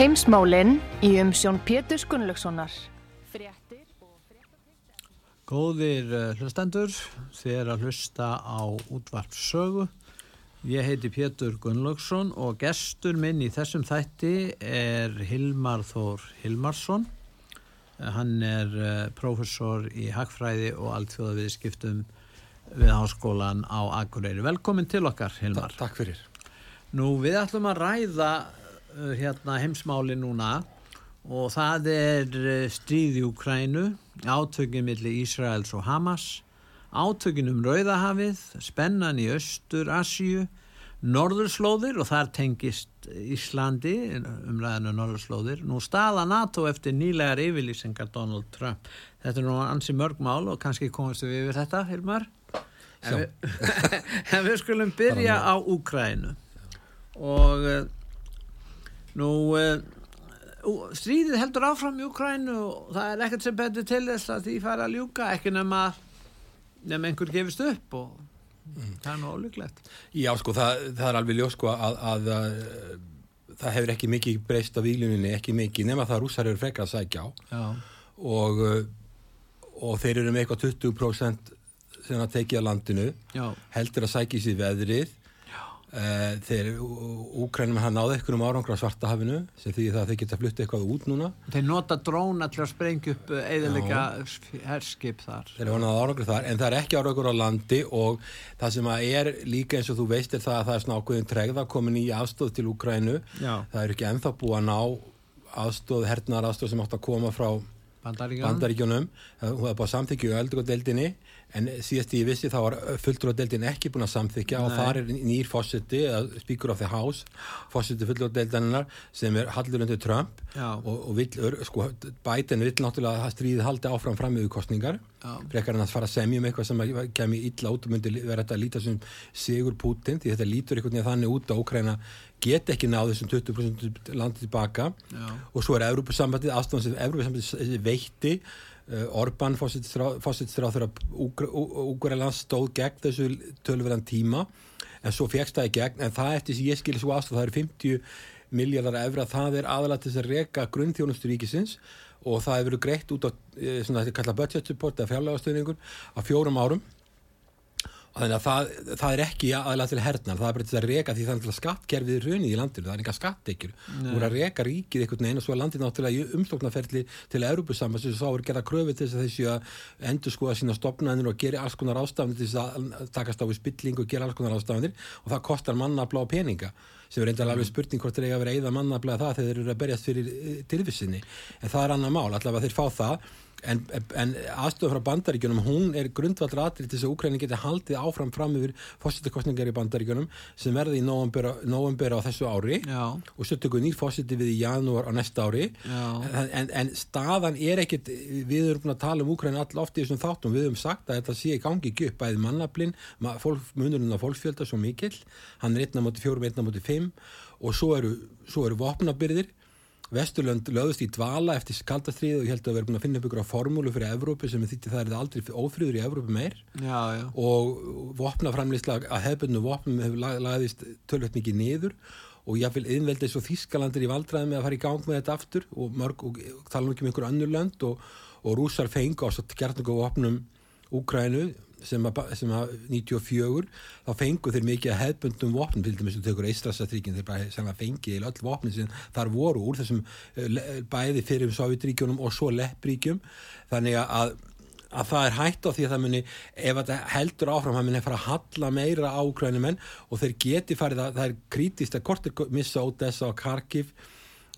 Heimsmálinn í umsjón Pétur Gunnlaugssonar. Góðir uh, hlustendur, þið er að hlusta á útvarpsögu. Ég heiti Pétur Gunnlaugsson og gestur minn í þessum þætti er Hilmar Þór Hilmarsson. Uh, hann er uh, professor í Hagfræði og alltfjóðaviðskiptum við háskólan á Akureyri. Velkomin til okkar, Hilmar. Ta takk fyrir. Nú, við ætlum að ræða hérna heimsmáli núna. Og það er uh, stríð í Ukrænu, átökin millir Ísraels og Hamas, átökin um Rauðahafið, spennan í Östur, Asíu, Norðurslóðir og þar tengist Íslandi, umræðinu Norðurslóðir, nú staða NATO eftir nýlegar yfirlýsingar Donald Trump. Þetta er nú ansi mörgmál og kannski komast við yfir þetta, Hilmar. En við, en við skulum byrja á Úkrænu og uh, nú uh, stríðið heldur áfram í Úkrænu og það er ekkert sem betur til þess að því fara að ljúka ekki nema nema einhver gefist upp og mm. það er nú óleiklegt Já sko það, það er alveg ljós sko að, að, að það hefur ekki mikið breyst á výluninni, ekki mikið nema það rússar eru frekar að sækja á og, og þeir eru með eitthvað 20% sem að tekið á landinu Já. heldur að sækja sig veðrið þeir úkrænum hann náði eitthvað um árangra svartahafinu sem því það þeir geta fluttið eitthvað út núna. Þeir nota dróna til að sprengja upp eðalega herskip þar. Þeir eru náði árangra þar en það er ekki árangur á landi og það sem að er líka eins og þú veist er það að það er svona ákveðin tregða komin í aðstóð til Úkrænu það er ekki enþá búið að ná aðstóð, hernar aðstóð sem átt að koma frá bandaríkjónum hún hefði búið að samþykja öldugöldeldinni en síðast ég vissi þá var fulltrúadeildin ekki búin að samþykja Nei. og það er nýr fósiti, speaker of the house fósiti fulltrúadeildaninnar sem er Hallur undir Trump og, og vill, sko, Biden vill náttúrulega að stríði haldi áfram fram með kostningar frekar en að fara að semja um eitthvað sem kemur illa út og myndi vera þetta að líta sem Sigur Putin því þetta lítur einhvern veginn þannig út að Ókræna get ekki náðu þessum 20% landið tilbaka Já. og svo er Európa-sambandið aðstofan sem Európa-sambandið veitti Orbán fósitstráð þegar Úgrælands stóð gegn þessu tölverðan tíma en svo fegst það í gegn. En það eftir sem ég skilja svo aðstof það eru 50 miljardar efra það er aðalega til þess að reka grunnþjónustur ríkisins og það hefur verið greitt út á svona þetta kalla budget support eða fjárlegastöðningur á fjórum árum þannig að það, það er ekki aðalega til hernar, það er bara til að reka því þannig að skattkerfið er raunið í landinu, það er enga skattekjur þú er að reka ríkið einhvern veginn og svo er landið náttúrulega í umsloknaferli til Európusamans og þá er gerað kröfið til þess að þessu að endur skoða sína stopnæðinir og gera alls konar ástafanir til þess að takast á við spilling og gera alls konar ástafanir og það kostar mannabla og peninga sem er reyndar alveg spurning hvort þeir eiga að vera eða mannabla það þegar þeir eru að berjast fyrir tilvissinni en það er annar mál, allavega þeir fá það en, en aðstofn frá bandaríkjunum hún er grundvallra aðrið til þess að Úkræni geti haldið áfram fram yfir fósittakostningar í bandaríkjunum sem verði í november á þessu ári Já. og svo tökum við nýr fósitti við í janúar á næsta ári. En, en staðan er ekkit við erum að tala um Úkræni all ofti í þessum þáttum, við höfum sagt að þetta sé í gangi ekki upp bæðið mannablinn, munurinn á fólksfjölda svo mikill, hann er 1.4 1.5 og svo eru, svo eru vopnabyrðir Vesturlönd löðust í dvala eftir kaldastrið og ég held að við erum búin að finna upp ykkur á formúlu fyrir Evrópu sem þýtti það er aldrei ófrýður í Evrópu meir já, já. og vopnaframlýsla að hefðbundu vopnum hefur lagðist tölvöld mikið niður og ég vil innvelda svo Þískalandir í valdræði með að fara í gang með þetta aftur og, mörg, og, og tala um ekki um einhver annur lönd og, og rúsar fengi á svo gertningu vopnum Úkrænu sem að, sem að 94 þá fengu þeir mikið að hefbundum vopnum til dæmis og tekur Eistrasatríkin þeir bara sem að fengi í öll vopnum sem þar voru úr þessum bæði fyrir um Sovjetríkjunum og svo Leppríkjum. Þannig að að það er hægt á því að það muni ef þetta heldur áfram, það muni fara að halla meira á ukrænumenn og þeir geti farið að það er krítist að hvort er missa Odessa og Kharkiv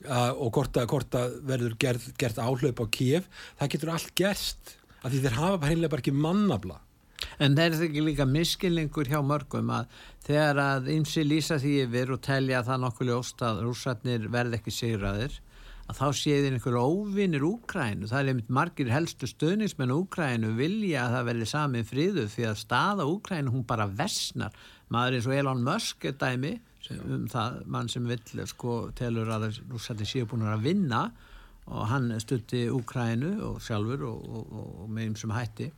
uh, og hvort að, að verður gert, gert áhlaup á Kiev, það getur allt gerst af því þeir hafa bara bara ekki mannabla En það er þetta ekki líka miskilningur hjá mörgum að þegar að ymsi lýsa því yfir og telja að það nokkuð ljóst að rússarnir verð ekki sigraðir að þá séðir einhverju óvinnir Úkrænu. Það er einmitt margir helstu stöðnismenn Úkrænu vilja að það verði sami friðu því að staða Úkrænu hún bara versnar. Maður eins og Elon Musk er dæmi um það mann sem vill sko telur að rússarnir séu búin að vinna og hann stutti Úkrænu og sjálfur og, og, og, og með einsum hætti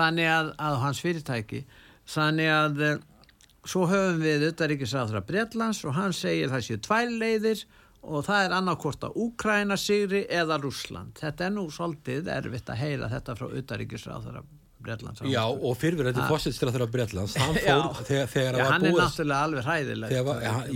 þannig að, að hans fyrirtæki þannig að eh, svo höfum við auðvaríkisráðra Breitlands og hann segir það séu tvær leiðir og það er annarkort að Úkræna sigri eða Rúsland þetta er nú svolítið erfitt að heyra þetta frá auðvaríkisráðra Breitlands Já og fyrirverðandi fósitstræður af Breitlands hann fór þegar, þegar já, hann er búið, náttúrulega alveg hræðileg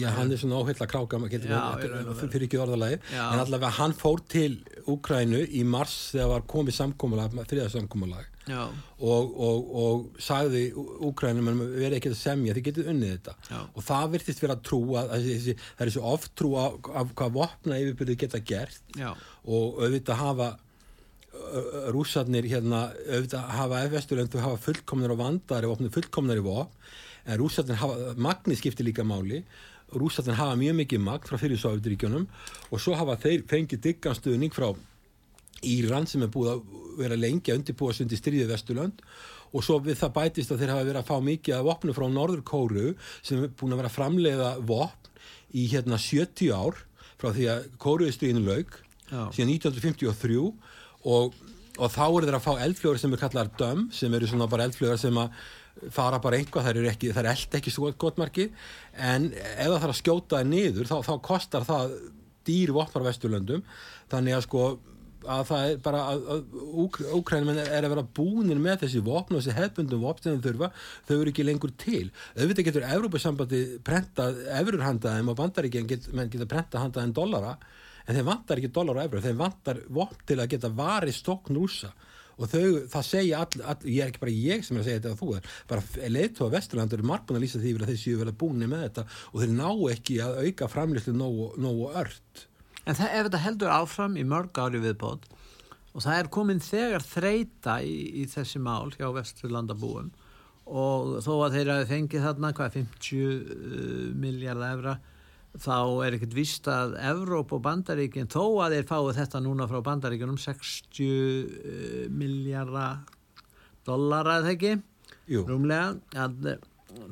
já, hann er svona óheila kráka fyrir ekki orðalagi en allavega hann fór til Úkrænu í mars þegar var komið samkómulag þriðarsamkómulag og, og, og sagði Úkrænum að við erum ekki að semja, þið getur unnið þetta Já. og það virtist vera trú að, að, að það er svo oft trú af hvað vopna yfirbyrði geta gert Já. og auðvitað hafa rúsarnir hérna auðvitað hafa F-vesturlöndu hafa fullkomnar og vandari og fullkomnar í vopn en rúsarnir hafa, magni skiptir líka máli rúsarnir hafa mjög mikið magn frá fyrir Sáfjörðuríkjónum og svo hafa þeir fengið digganstuðning frá Íran sem er búið að vera lengi að undirbúa sundi stríðið Vesturlönd og svo við það bætist að þeir hafa verið að fá mikið af vopnu frá Norður Kóru sem er búin að vera að framleiða vopn í hérna 70 ár frá því að Kóruðistriðinu laug síðan 1953 og, og þá eru þeir að fá eldflögur sem er kallar döm sem eru svona bara eldflögur sem að fara bara einhvað, það er ekki, það er eld ekki svo gott markið en ef það þarf að skjóta það niður þá, þá kostar það dýr vopnar Vesturlöndum. Þannig að sko að það er bara að, Úkrænum er að vera búinir með þessi vopn og þessi hefbundum vopn þau eru ekki lengur til. Auðvitað getur Európa-sambandi prentað efurhandaðum og bandaríkjum get, geta prentað handaðum dollara en þeir vantar ekki dollara og efur þeir vantar vopn til að geta varið stokkn rúsa og þau, það segja all, all, ég er ekki bara ég sem er að segja þetta að þú er bara leitu á Vesturlandur er margbúin að lýsa því að þeir séu vel að búinir með þetta og þeir ná ekki að auka framlýslu nógu, nógu ört En það, ef þetta heldur áfram í mörg ári viðbót og það er komin þegar þreita í, í þessi mál hjá Vesturlandabúum og þó að þeir hafi fengið þarna hvað 50 uh, miljardar efra þá er ekkert vist að Evróp og Bandaríkinn þó að þeir fáið þetta núna frá Bandaríkinnum 60 uh, miljardar dollara eða ekki Jú. rúmlega að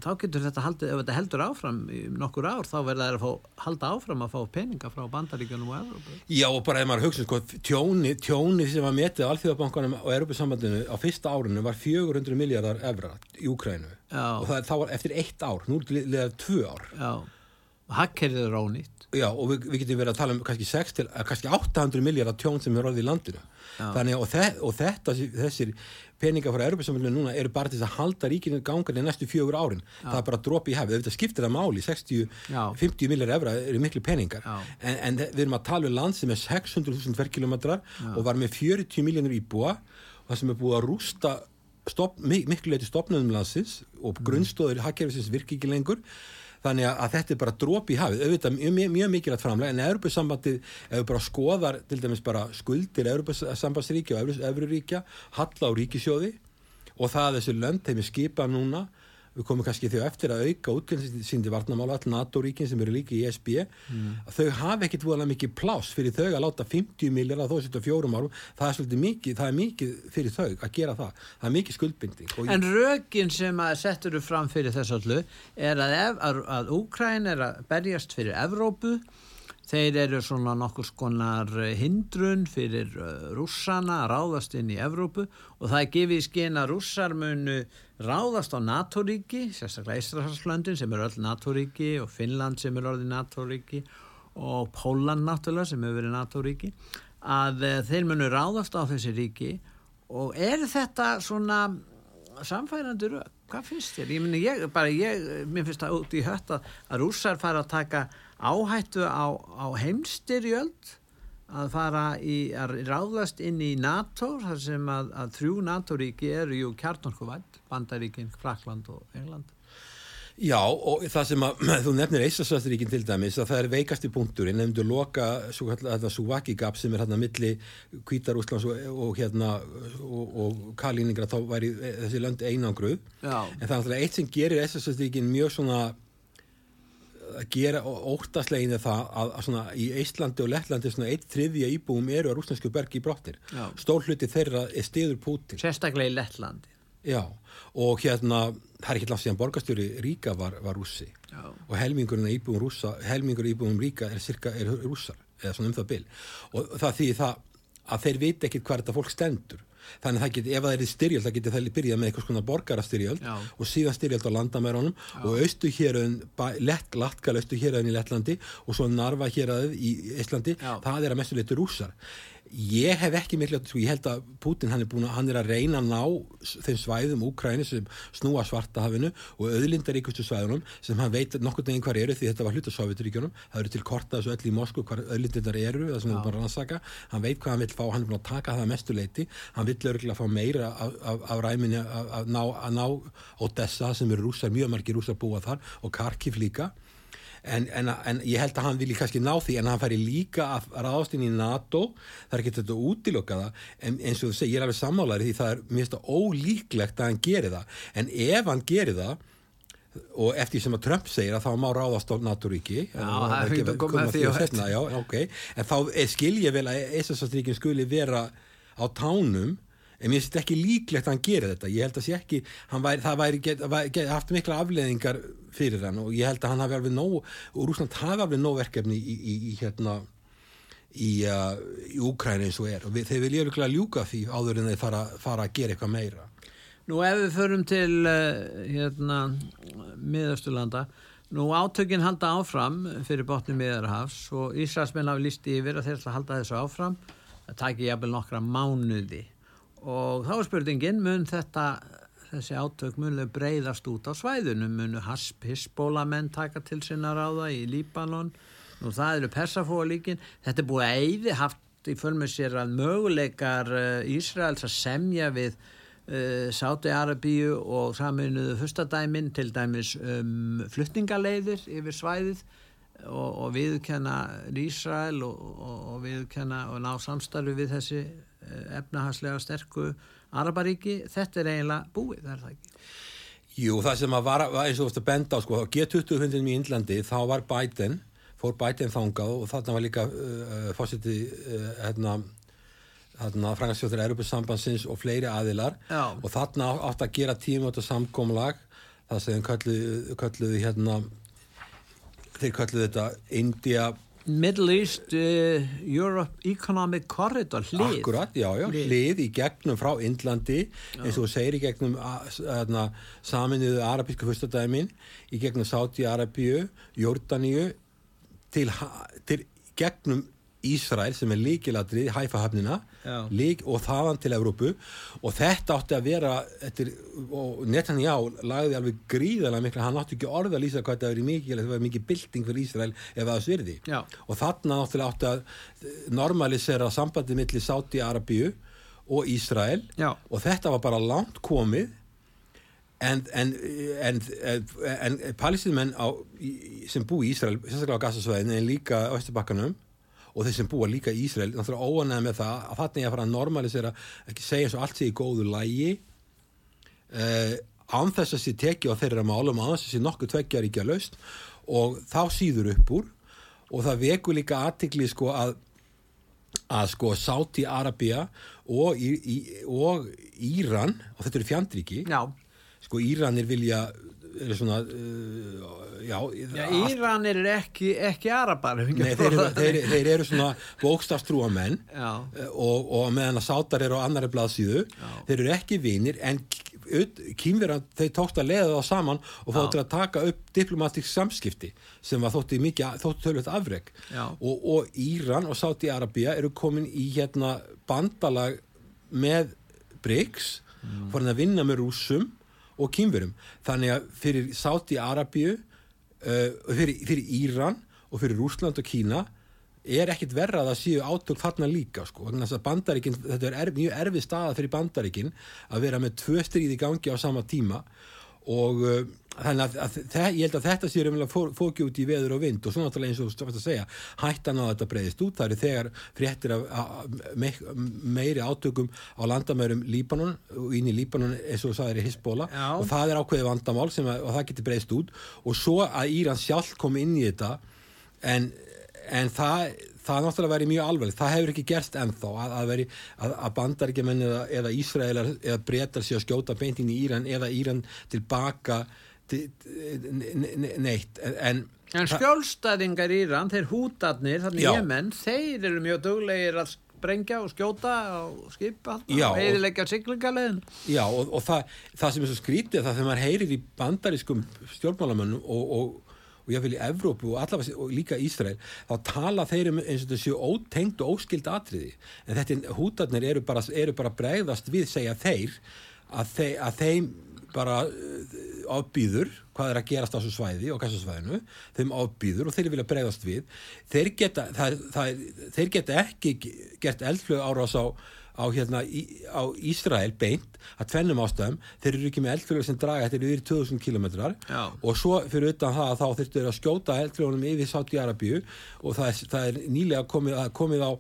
þá getur þetta haldið, ef þetta heldur áfram í nokkur ár, þá verður það að fá, halda áfram að fá peninga frá bandaríkjunum og Európa. Já, og bara ef maður hugsa sko, tjóni, tjóni sem var metið á Alþjóðabankanum og Európa-sambandinu á fyrsta árinu var 400 miljardar evra í Úkrænu og það, það var eftir eitt ár, nú það tvö ár. Já, og hakkerið er ránýtt. Já, og við, við getum verið að tala um kannski 6 til, kannski 800 miljardar tjón sem er orðið í landinu. Já. Þannig og, þe og þetta, þessir peninga frá Europasamfélaginu núna eru bara til að halda ríkinu gangan í næstu fjögur árin Já. það er bara dropp í hefð, þetta skiptir það máli 60-50 miljar efra eru miklu peningar en, en við erum að tala um land sem er 600.000 verkilometrar og var með 40 miljónur íbúa og það sem er búið að rústa stop, miklu leiti stopnöðum landsins og mm. grunnstóður hakkerfisins virki ekki lengur þannig að þetta er bara drópi í hafið. Auðvitað mjög, mjög mikilvægt framlega en Europasambandið, ef við bara skoðar til dæmis bara skuldir Europasambandsríkja og Eururíkja, halla á ríkisjóði og það að þessu löndheimi skipa núna við komum kannski þau eftir að auka útgjöndsinsindi varnamála, all NATO-ríkin sem eru líka í ESB, mm. þau hafa ekkit voðalega mikið pláss fyrir þau að láta 50 miljardar þó setja fjórum árum, það er svolítið mikið, það er mikið fyrir þau að gera það, það er mikið skuldbinding. En rögin sem að settur þú fram fyrir þess allu er að, að, að Úkræn er að berjast fyrir Evrópu Þeir eru svona nokkur skonar hindrun fyrir uh, rússana að ráðast inn í Evrópu og það er gefið í skinn að rússar munu ráðast á NATO-ríki, sérstaklega Ísraelslöndin sem eru öll NATO-ríki og Finnland sem eru öll NATO-ríki og Póland náttúrulega sem hefur verið NATO-ríki, að uh, þeir munu ráðast á þessi ríki og er þetta svona samfærandi rög? Hvað finnst þér? Ég, ég, bara, ég, mér finnst það út í hött að rússar fara að taka áhættu á, á heimstyrjöld að fara í, að ráðast inn í NATO þar sem að, að þrjú NATO-ríki eru jú kjarnorkuvætt, Bandaríkin, Frakland og England. Já, og það sem að þú nefnir Eistlandsvæðuríkin til dæmis að það er veikasti punkturinn, nefndu loka þetta Suvaki gap sem er hérna milli Kvítarúslands og, og hérna og, og Kaliningra þá væri þessi lönd einangruð Já. en það er náttúrulega eitt sem gerir Eistlandsvæðuríkin mjög svona að gera óttaslegin er það að, að svona í Íslandi og Lettlandi svona eitt þriðja íbúum eru að rúsnarsku bergi í brottir. Stór hluti þeirra er stiður Putin sérstaklega í Lettlandi. Já, og hérna það er ekki langt síðan borgastjóri Ríka var, var rússi. Já. og helmingurinn íbúum rússa helmingur íbúum Ríka er, cirka, er rússar eða svona um það bil. Og það þýðir það að þeir viti ekkit hvað þetta fólk stendur þannig að það geti, ef það er í styrjöld það geti það byrjað með eitthvað svona borgarastyrjöld og síðan styrjöld á landamærunum og austu héröðin, lett, lattkal austu héröðin í Lettlandi og svo narfa héröðin í Íslandi, það er að mestu leitur rússar ég hef ekki miklu, sko, ég held að Putin hann er búin hann er að reyna að ná þeim svæðum Úkræni sem snúa svartahafinu og auðlindaríkustu svæðunum sem hann veit nokkur neginn hvar eru því þetta var hluta Sovjeturíkjunum, það eru til korta þessu öll í Moskvu hvar auðlindindar eru, það sem við bara rannsaka. Hann veit hvað hann vil fá, hann er búin að taka það að mestu leiti, hann vill örgulega fá meira af, af, af ræminni að, ná, ná Odessa sem eru rússar, mjög margir rússar búa þar og Kharkiv líka En, en, en ég held að hann vilji kannski ná því en hann færi líka að ráðast inn í NATO. Það er ekki þetta að útiloka það en eins og þú segir, ég er alveg sammálaður því það er það ólíklegt að hann geri það. En ef hann geri það og eftir sem að Trump segir að þá má ráðast á NATO-ríki okay. en þá skil ég vel að ESS-ríkin skuli vera á tánum en mér finnst ekki líklegt að hann geri þetta. Ég held að sé ekki, væri, það væri get, get, haft mikla afleðingar fyrir hann og ég held að hann hafi alveg nóg og Rúsland hafi alveg nóg verkefni í, í, í hérna í, uh, í Úkræni eins og er. Og við, þeir vilja líklega ljúka því áður en þeir fara, fara að gera eitthvað meira. Nú ef við förum til uh, hérna miðausturlanda. Nú átökin halda áfram fyrir botni miðarhafs og Ísraelsmenn hafi líst yfir að þeir halda þessu áfram. Það taki jafnvel nokkra mánuði og þá er spurningin mun þetta þessi átök munu breyðast út á svæðunum munu hisbólamenn taka til sinna ráða í Líbanon? Nú það eru persafóa líkin þetta er búið að eyði haft í fölmur sér að möguleikar uh, Ísraels að semja við uh, Sáti-Arabíu og saminuðu fyrstadæmin til dæmis um, flutningaleiðir yfir svæðið og, og viðkenna Ísrael og, og, og viðkenna og ná samstarfi við þessi uh, efnahagslega sterku Araparíki, þetta er eiginlega búið, er það ekki. Jú, það sem að var, eins og þú veist að benda á sko, G20 hundin í Índlandi, þá var Biden fór Biden þangað og þarna var líka uh, fósiti uh, hérna þarna frangasjóttur Europasambansins og fleiri aðilar Já. og þarna átt að gera tímötu samkomlag það sem kölluðu hérna þeir kölluðu þetta India Middle East uh, Europe Economic Corridor hlið. Akkurat, já, já, Hlið. hlið í gegnum frá Indlandi, eins og þú segir í gegnum saminuðu arabísku fyrstadæmin, í gegnum Sáti-Arabíu, Jórdaníu, til, til gegnum Ísrael sem er líkiladrið, hæfahafnina, Já. lík, og þaðan til Evrópu og þetta átti að vera, eftir, og Netanyahu lagði alveg gríðarlega mikla, hann átti ekki orð að lýsa hvað þetta verið mikið, þetta var mikið bylting fyrir Ísrael ef það svirði Já. og þarna átti að eh, normalisera sambandi milli Sáti-Arabíu og Ísrael Já. og þetta var bara langt komið en, en, en, en, í- sem bú í Ísrael sérstaklega á Gassasvæðinu en líka á Östurbakkanum og þeir sem búa líka í Ísrael náttúrulega óanæða með það að þarna ég að fara að normalisera ekki segja eins og allt sé í góðu lægi uh, án þess að sé tekið á þeirra málum án þess að sé nokkuð tveggjar ekki að laust og þá síður upp úr og það vekur líka aðtikli sko að að sko Sáti-Arabia og, í, í, og Íran og þetta eru fjandriki Já. sko Íranir vilja eru svona uh, já, Já, Íranir er ekki, ekki Arabar. Nei, þeir, eru- það þeir, þeir eru svona bókstafstrúa menn Já. og, og meðan að sátar eru á annari blaðsíðu þeir eru ekki vinir en kýmverðan, þeir tókst að leiða þá saman og til að taka upp diplomatík samskipti sem var þótti mikið, þótti tölvöld afreg og, og Íran og Sáti-Arabía eru komin í hérna bandalag með BRICS mm. farin að vinna með rússum og kýmverum þannig að fyrir Sáti-Arabíu uh, fyrir, fyrir Íran og fyrir Rússland og Kína er ekkit verra að það séu átök þarna líka sko, þess að bandaríkin þetta er mjög erfið staða fyrir bandaríkin að vera með tvö stríð í gangi á sama tíma og uh, þannig að, að ég held að þetta sé umlega fóki út í veður og vind og svo náttúrulega eins og þú varst að segja hættan á þetta breyðist út, það eru þegar fréttir af, me, meiri átökum á landamærum Líbanon og inn í Líbanon eins og það er í Hisbóla og það er ákveðið vandamál sem að, og það getur breyðist út. Og svo að Íran sjálf kom inn í þetta en, en það það náttúrulega væri mjög alveg, það hefur ekki gerst ennþá að, að, veri, að, að bandaríkjumenn eða, eða Ísraelar eða breytar sér að skjóta beint inn í Íran eða Íran tilbaka til, ne- ne- neitt en, en skjólstæðingar Íran, þeir hútarnir, þannig Já. jemenn, þeir eru mjög duglegir að sprengja og skjóta og skipa og- heiðilegja siglingalegin. Já, og, og það, það sem er svo skrítið það þegar maður heyrir í bandarískum stjórnmálamönnum og, og, og vil í Evrópu og allavega og líka Ísrael þá tala þeir um eins og þessu ótengt og óskild atriði. En þetta hútarnir eru bara, eru bara bregðast við segja þeir að, þeir, að þeim bara uh, ábýður hvað er að gerast á þessu svæði og kassasvæðinu þeim ábýður og þeir vilja bregðast við. Þeir geta, það, það, þeir geta ekki gert eldflög árás á á, hérna, í, á Ísrael beint að tvennum ástæðum, þeir eru ekki með eldflögur sem draga, þetta yfir 2000 kilometrar Já. og svo fyrir utan það þá þurftu þeir að skjóta eldflögunum yfir Sáti Arabíu og það er, það er nýlega komið, komið á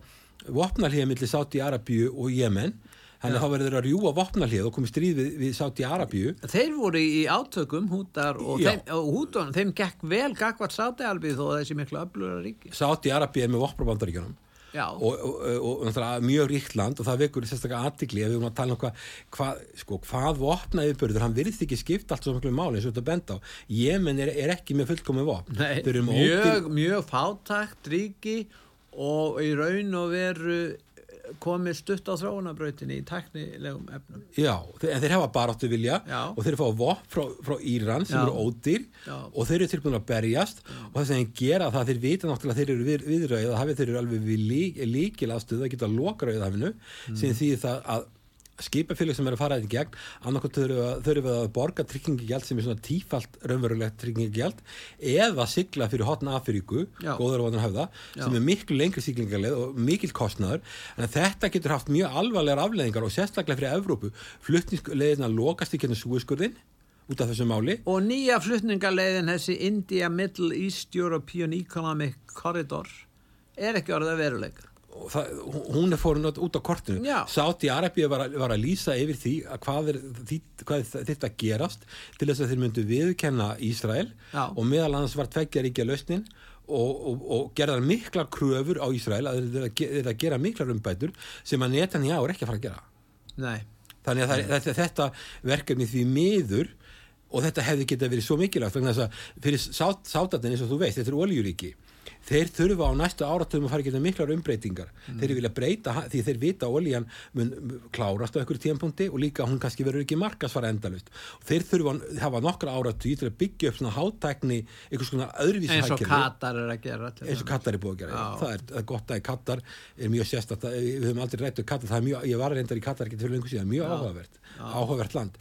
vopnalíða millir Sáti Arabíu og Jemen. Þannig að þá verður að rjúa vopnalíð og komið stríð við, við Sáti Arabíu Þeir voru í átökum, hútar, og, þeim, og hútunum, þeim gekk vel gagvart sátialbið þó að þessi miklu öflugra ríki. Sáti Arabíu er með vopnabandaríkjunum og, og, og, og náttúrulega mjög ríkt land og það vekur sérstaklega aðtikli ef við erum að tala um hvað hva, sko, hvað vopna yfirbörður, hann virðist ekki skipta allt svo miklu máli eins og þetta benda á. Jemen er, er ekki með fullkomi vopn. Nei, mjög, ódýr- mjög fátakt ríki og í raun og veru komið stutt á þróunabrautinni í teknilegum efnum. Já, þeir, en þeir hafa baráttu vilja Já. og þeir fá vopn frá, frá Íran sem Já. eru ódýr Já. og þeir eru tilbúin að berjast og það sem þeir gera það, þeir vita náttúrulega að þeir eru við, viðröið og hafið þeir eru alveg við lík, líkil aðstöðu að geta lokaröið hafinu Mm. sem því það að skipafélag sem er að fara þetta í gegn annarkot þurfum við að borga tryggingigjald sem er svona tífalt raunverulegt tryggingigjald eða sigla fyrir hotna Afríku, góður og vannar höfða Já. sem er miklu lengri siglingarleið og mikil kostnaður en þetta getur haft mjög alvarlegar afleðingar og sérstaklega fyrir Evrópu flutningsleiðin að lokast í kennum súiskurðin út af þessu máli Og nýja flutningarleiðin þessi India Middle East European Economic Corridor er ekki orðið veruleika. Það, hún er fórin út á kortinu Já. Sáti Arabíu var, var að lýsa yfir því að hvað, er, því, hvað er þetta gerast til þess að þeir myndu viðkenna Ísrael Já. og meðal annars var tveggja ríkja lausnin og, og, og gerðar miklar kröfur á Ísrael að að gera miklar umbætur sem að Netanyahu er ekki að fara að gera Nei. þannig að það, þetta, þetta verkefni því miður og þetta hefði getað verið svo mikilvægt fyrir sát, sátatinn eins og þú veist, þetta er oljuríki þeir þurfa á næstu áratöðum að fara að geta miklar umbreytingar. Þeir vilja breyta, því þeir vita að oljan mun klárast á einhverju tíðanpunkti og líka hún kannski verður ekki markasfara endalust þeir þurfa að hafa nokkra áratöð til að byggja upp svona hátækni einhvers konar öðruvísi Eins og Katar er að gera. til eins og. Katar er búið að gera það er, það er gott að Katar er mjög sérstætt við höfum aldrei rætt um Katar. Er mjög, ég var reyndar í Katar ekki fyrir lengur síðan. Mjög áhugavert, áhugavert land.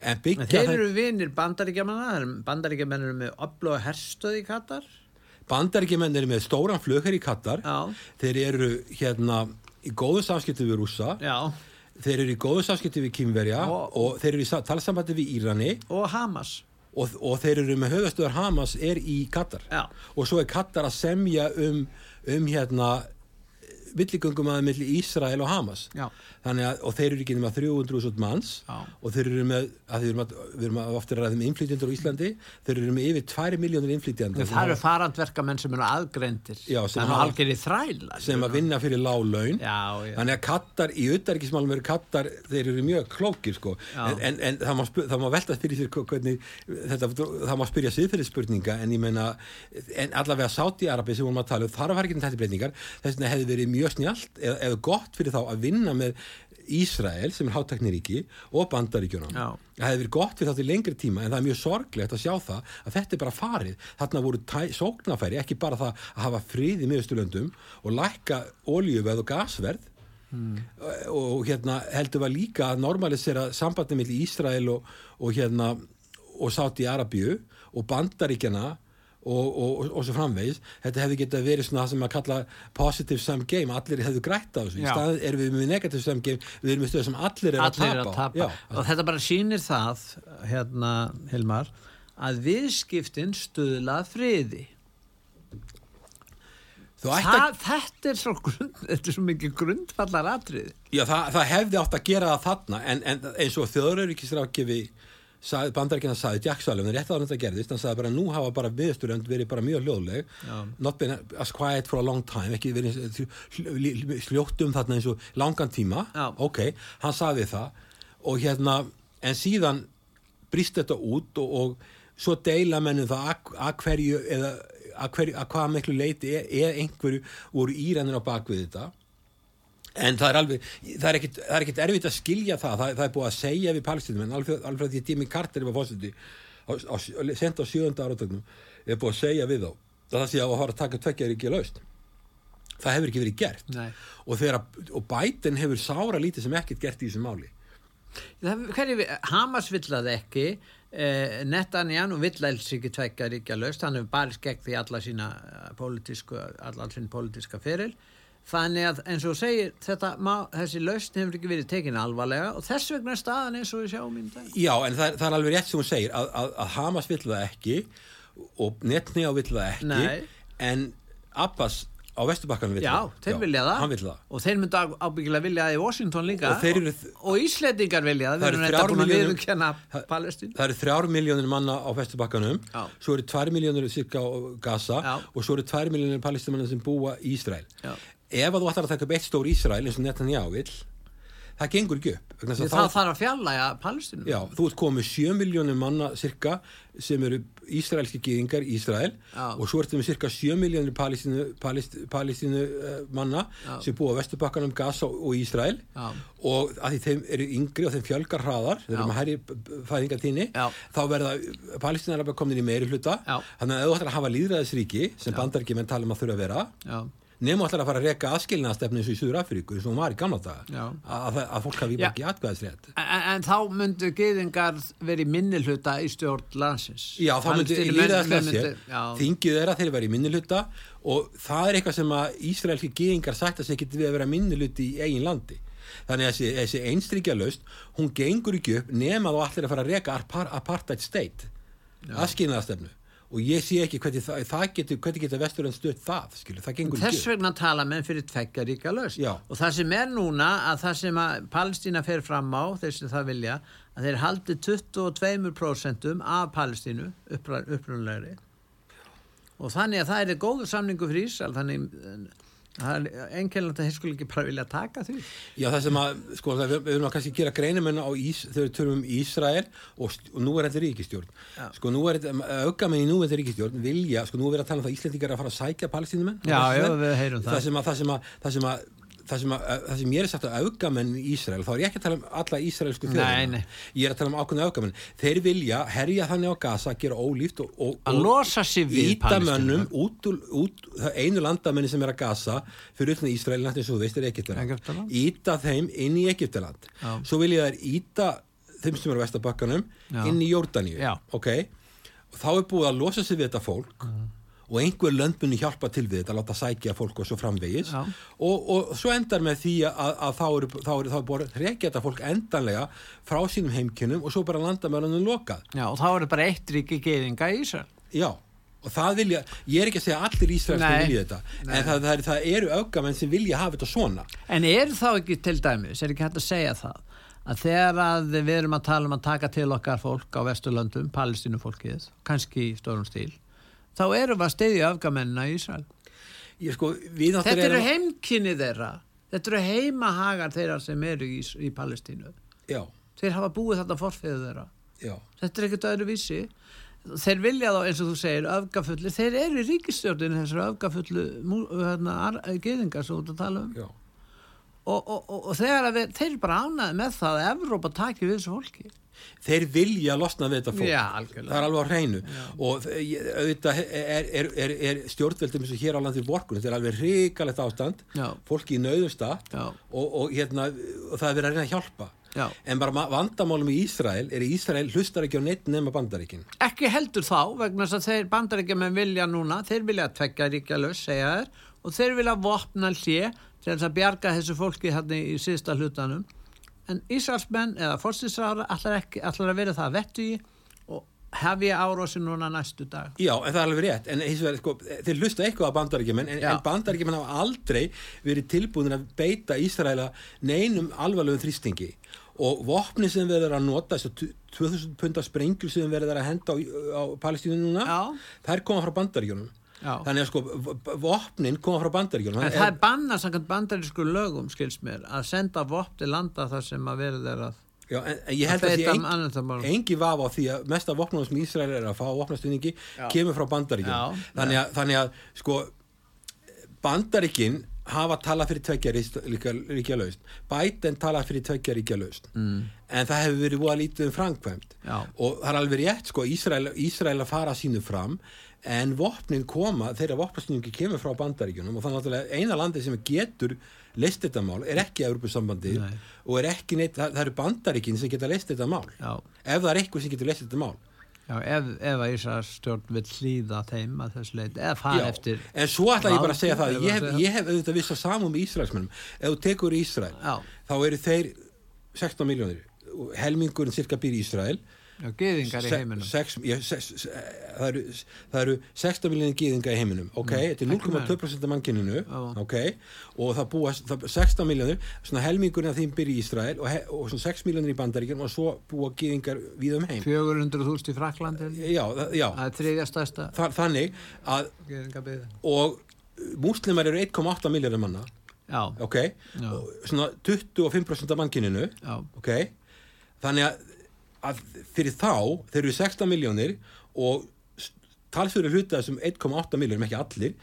En byggja þeir eru vinir bandaríkjamanna, bandaríkjaman eru með og herstöð í Katar. Bandaríkjumenn eru með stóran flugher í Katar. Já, þeir eru hérna í góðu samskipti við rússa. Já, þeir eru í góðu samskipti við kýmverja Og- og, þeir eru í sa- talsambandi við Írani. Og Hamas. og, og þeir eru með höfastöðar Hamas er í Katar. Já. og svo er Katar að semja um, um hérna milligöngum að milli Ísrael og Hamas að, og þeir eru ekki nema 300.000 manns Já. og þeir eru með, að við erum, að, við erum að ofta ræðum innflytjendur á Íslandi þeir eru með yfir 2 miljónir innflytjendur Það eru farandverkamenn sem eru aðgreindir. Já, sem er hafa- algjör í þræla. sem að vinna fyrir lág laun þannig að kattar í auðarikismálum eru kattar, þeir eru mjög klókir sko. En, en, en það, má má velta fyrir sér hvernig þetta, það má spyrja siðferðisspurninga en ég meina, en allavega Sáti-Arabi sem vorum að tala um, þar var ekki þetta breytingar þess vegna hefði verið mjög snjált eða, eða gott fyrir þá að vinna með Ísrael sem er hátækniríki og bandaríkjunum. Já. það hefði verið gott fyrir þá til lengri tíma en það er mjög sorglegt að sjá það að þetta er bara farið. Þarna voru tæ- sóknarfæri ekki bara það að hafa frið í miðusturlöndum og lækka oljuverð og gasverð. Og hérna heldur var líka að normalisera sambandi millir Ísrael og, og hérna og Sáti Arabíu og Bandaríkjana og, og, og, svo framvegis. Þetta hefði getað verið svona það sem að kalla positive sum game, allir hefðu grætt á þessu. Í staðin erum við með negative sum game. Við erum með stöð sem allir er að allir tapa, er að tapa Já, og þetta bara sýnir það hérna Hilmar að viðskiptin stuðla að friði. Að það, þetta er svo grund þetta er svo mikið grundvallar atrið Já, það, það hefði átt að gera það þarna en, en eins og þjóðrauríkisrákjafi bandarækina sagði Jack Sullivan rétt að þetta gerðist, hann sagði bara nú hafa bara viðsturönd verið bara mjög hljóðleg Já. not been as quiet for a long time ekki verið sljótt um þarna eins og langan tíma Já. ok, hann sagði það og hérna, en síðan brýst þetta út og, og svo deila mennum það að, hverju eða að, hvað miklu leiti er, er einhverju voru írænir á bakvið þetta En það er alveg, það er ekkit, það er ekkit erfitt að skilja það, það, það er búið að segja við palestinum, en alveg, alveg því Jimmy Carter var fósiti, sent á sjönda áratögnum, er búið að segja við þá, að það sé að fara að taka tveggjaður ekki laust. Það hefur ekki verið gert. Nei. Og, þegar, að- og Biden hefur sára lítið sem ekkert gert í þessu máli. Það, við- Hamas vill það ekki eh, Netanyahu vill alls ekki tveggja ríkja löst, hann hefur barist gegn því alla sína eh, pólitísku, alla sín pólitíska feril þannig að eins og segir þetta, má, þessi löst hefur ekki verið tekin alvarlega og þess vegna er staðan eins og við sjáum í dag Já, en það, er- það er alveg rétt sem hún segir, að, að, að Hamas vill það ekki og Netanyahu vill það ekki, Nei. en Abbas á Vesturbakkanum vill Já, það. þeir vilja það vill það. og þeir myndu á- ábyggilega vilja það í Washington líka Og eru- og, Íslendingar vilja það, Það eru þrjár miljónir manna á Vesturbakkanum, Já. svo eru tvær miljónir cirka á Gaza Já. og svo eru tvær miljónir palestimanna sem búa í Ísrael. Ef að þú ætlar að taka upp eitt stór Ísrael eins og Netanyahu vill, það gengur ekki upp. það þá- þarf að fjallæga Palestínu Já, þú ert komið 7 miljónir manna cirka sem eru ísraelski gyðingar í Ísrael Já. og svo ertu með cirka 7 miljónir palestínu, palestínu, palestínu uh, manna Já. sem búa á Vesturbakkanum, Gaza og, Ísrael og að því þeim eru yngri og þeim fjölgar hraðar, þeir eru með hærri fæðingatíni, Já. þá verða palestínar bara komin í meiri hluta þannig að þú ætlar að hafa líðræðisríki sem bandarækjumenn tala um að þurfa að vera Nema ætlar að fara að reka aðskilnaðastefni eins og í Suður Afríku eins og hún var í gamla daga. Að, að, að fólk hafi ekki atkvæðisrétt. En, en þá myndu gyðingar verið minni hluta í stjórn landsins. Já, þá myndu- já. þingið er að þeir vera í minnuluta og það er eitthvað sem að Ísraelski gyðingar sagt að þeir geti við að vera minnuluti í eigin landi. Þannig að þessi, þessi einstrykja laust, hún gengur ekki upp nema þá allir að fara að apar- apartheid state, aðskilnaðastefnu og ég sé ekki hvernig það, það getur, hvernig getur vesturinn stöð það, skilur, það gengur Þess ekki upp. vegna tala menn fyrir tveggja ríka laust. Já. Og það sem er núna að það sem að Palestína fer fram á, þeir sem það vilja, að þeir haldi 22% af Palestínu upprunlegri. Og þannig að það er góður samningu fyrir Ísrael, þannig að þeir skulle ekki bara vilja taka því. Já, það sem að, sko, við, erum að kannski gera greinimenn á Ís, við tölum um Ísrael og, og nú er þetta ríkistjórn. Já. Sko, nú er þetta, augamenn í nú er þetta ríkistjórn, vilja, sko, nú er verið að tala um það Íslendingar að fara að sækja palestínumenn. Já, já, við heyrum það. Það sem að, það sem að, það sem að, það sem, ég er sagt að augamenn í Ísrael, þá er ég ekki að tala um alla ísraelsku þjóðina. Ég er að tala um ákveðna augamenn. Þeir vilja herja þannig á gasa, gera ólíft og, og, og losa sig við íta mönnum Palestínu. út, út, einu landamenni sem er að gasa fyrir utan Ísrael, nættið svo þú veist er Egyptaland. íta þeim inn í Egyptaland Já. svo vilja þær íta þeim sem eru á Vestabakkanum inn í Jórdaníu Já. ok, og þá er búið að losa sig við þetta fólk og einhver lönd muni hjálpa til við þetta, láta sækja fólk og svo framvegis og, og svo endar með því að, að þá eru þá eru, þá er búið að reykja þetta fólk endanlega frá sínum heimkynum og svo bara landa með hann lokað Já, og þá er það bara eitt ríki gyðinga í Ísrael. Já, og það vilja, ég er ekki að segja allir Ísraels sem Nei. vilja þetta, en það, það, er, það eru öfgamenn sem vilja hafa þetta svona. En er þá ekki til dæmis, er ekki hægt að segja það, að þegar að við erum að tala um að taka til okkar fólk á Vesturlöndum, palestínufólkið, kannski í stórum stíl, þá erum við að steyðja öfgamennina í Ísrael. Sko, Þetta eru heimkynni þeirra, þetta eru heimahagar þeirra sem eru í, í Palestínu. Já, Þeir hafa búið þetta forfiðu þeirra. já, Þetta er ekkert öðru vísi. Þeir vilja þá, eins og þú segir, öfgafulli, þeir eru í ríkistjórninu þessar öfgafullu hérna, geðingar sem þú ert að tala um. og, og, og, og að við, þeir bara ánæði með það að Evrópa taki við þessu fólki Þeir vilja losna við þetta fólk. Já. Það er alveg á hreinu. Og þe- ég- auðvitað er, er, er, er stjórnveldum eins og hér á landi vorkun, þetta er alveg hrikalegt ástand, Já. fólki í nauðusta Já. og, og, hérna, og það er verið að reyna að hjálpa. Já. en bara vandamálum í Ísrael er að Ísrael hlustar ekki á neitt nema bandaríkin ekki heldur þá vegna þess að þeir bandaríkjumenn vilja núna, þeir vilja tveggja ríkja laus, segja þér og þeir vilja vopna hlje til að bjarga þessu fólki hérna í síðsta hlutanum en Ísraelsmenn eða fórstisrára allar, allar að vera það vettu í og hefja árósi núna næstu dag Já, en það er alveg rétt, en hins vegar, sko, þeir hlusta eitthvað á bandaríkjumenn, en, en bandaríkjumenn hafa aldrei verið tilbúin að beita Ísraela neinum alvarlegum þrýstingi og vopni sem erum að nota, þess að 2000 punda sprengjur sem erum að henda á, á Palestínu núna, Já. þær koma frá bandaríkjunum. Já. Þannig að sko, vopnin koma frá bandaríkjunum. en það er bannað samkvæmt bandarísku lögum skils mér að senda vopn til landa þar sem að er að Já, en, en ég held Að að beita því engi, engi vafa á því að mesta vopnum sem Ísrael er að fá vopnastunningi Já. kemur frá bandaríkjum þannig, að- þannig að sko bandaríkin hafa talað fyrir tveggja ríkja, laust Biden talað fyrir tveggja ríkja laust mm. en það hefur verið búið að lítið um framkvæmt Já. og það er alveg rétt sko Ísrael, Ísrael að fara sínu fram en vopnin koma þegar vopnastunningi kemur frá bandaríkjunum og þannig að eina landi sem getur leist þetta mál er ekki Evropasambandi Nei. og er ekki neitt, það, það eru bandaríkin sem geta leist þetta mál já, ef það er eitthvað sem getur leist þetta mál já, ef, ef að Ísraels stjórn vil hlýða þeim að þessu leiti eða fara Já, eftir en svo ætla ég bara að segja það ég hef, ég hef auðvitað viss að samum í Ísraelsmennum ef þú tekur Ísrael Já. þá eru þeir 16 miljónir helmingurinn cirka býr í Ísrael já, gyðingar í heiminum. sex, ég, sex, se- það, eru, það eru 16 miljónir gýðinga í heiminum ok, þetta er ekki 0,2% af mannkyninu Já. ok, og það búa það, 16 miljónir, svona helmingurinn af þeim býr í Ísrael og, he, og svona 6 miljónir í bandaríkjum og svo búa gýðingar við um heim. 400.000 í Fraklandi já, það- já. Það er þriðja stærsta Þa, þannig að og múslimar eru 1,8 miljardar manna já, ok, Já. og svona 25% af mannkyninu já, ok, þannig að, að fyrir þá, þeir eru 16 miljónir og talsverður hluta þessum 1,8 miljónum, ekki allir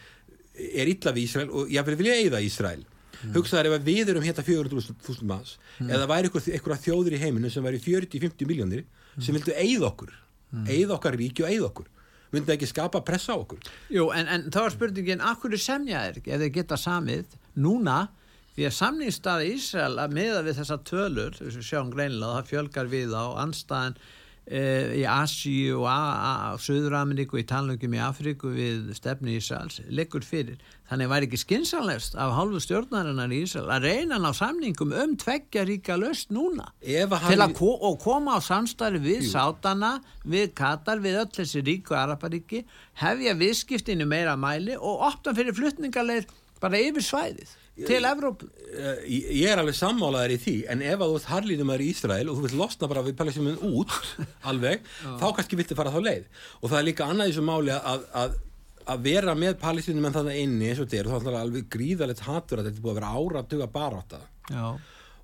er illa við Ísrael og ég vil vilja eigða Ísrael. Mm. hugsaðar ef við erum hérna 400.000 manns eða væri ykkur þjóðir í heiminu sem væri 40-50 miljónir sem vildu eigða okkur eigða okkar ríki og eigða okkur. Myndi ekki skapa pressa á okkur? Jú, en, en þá er spurningin, akkur er semja ekki, ef þeir geta samið núna, því að samningsstaði Ísrael að miða við þessa tölur, þessu sjáum greinilega, það fjölgar við á anstæðan e, í Asíu og Suður-Ameríku, í talningum í Afríku við stefni Ísraels, liggur fyrir. Þannig væri ekki skinsanlegst af hálfu stjórnarinnar í Ísrael að reyna að ná samningum um tveggja ríka löst núna. Að til að ko koma á samstarfi við Sátana, við Katar, við öll þessi ríku Araparíki, hefja viðskiptinu meira mæli og opna fyrir flutningarleir bara yfir svæðið til Evrópu. Eh, ég ég er alveg sammálaðar í því en ef að þú ert harlínum er í Ísrael og þú vilt losna bara við palestinum út alveg, þá kannski viltu fara þá leið og það er líka annað í þessu máli að, að, að vera með palestinum en þannig inni eins og er og þá er alveg gríðalegt hatur að þetta búið að vera áratuga barátta Já.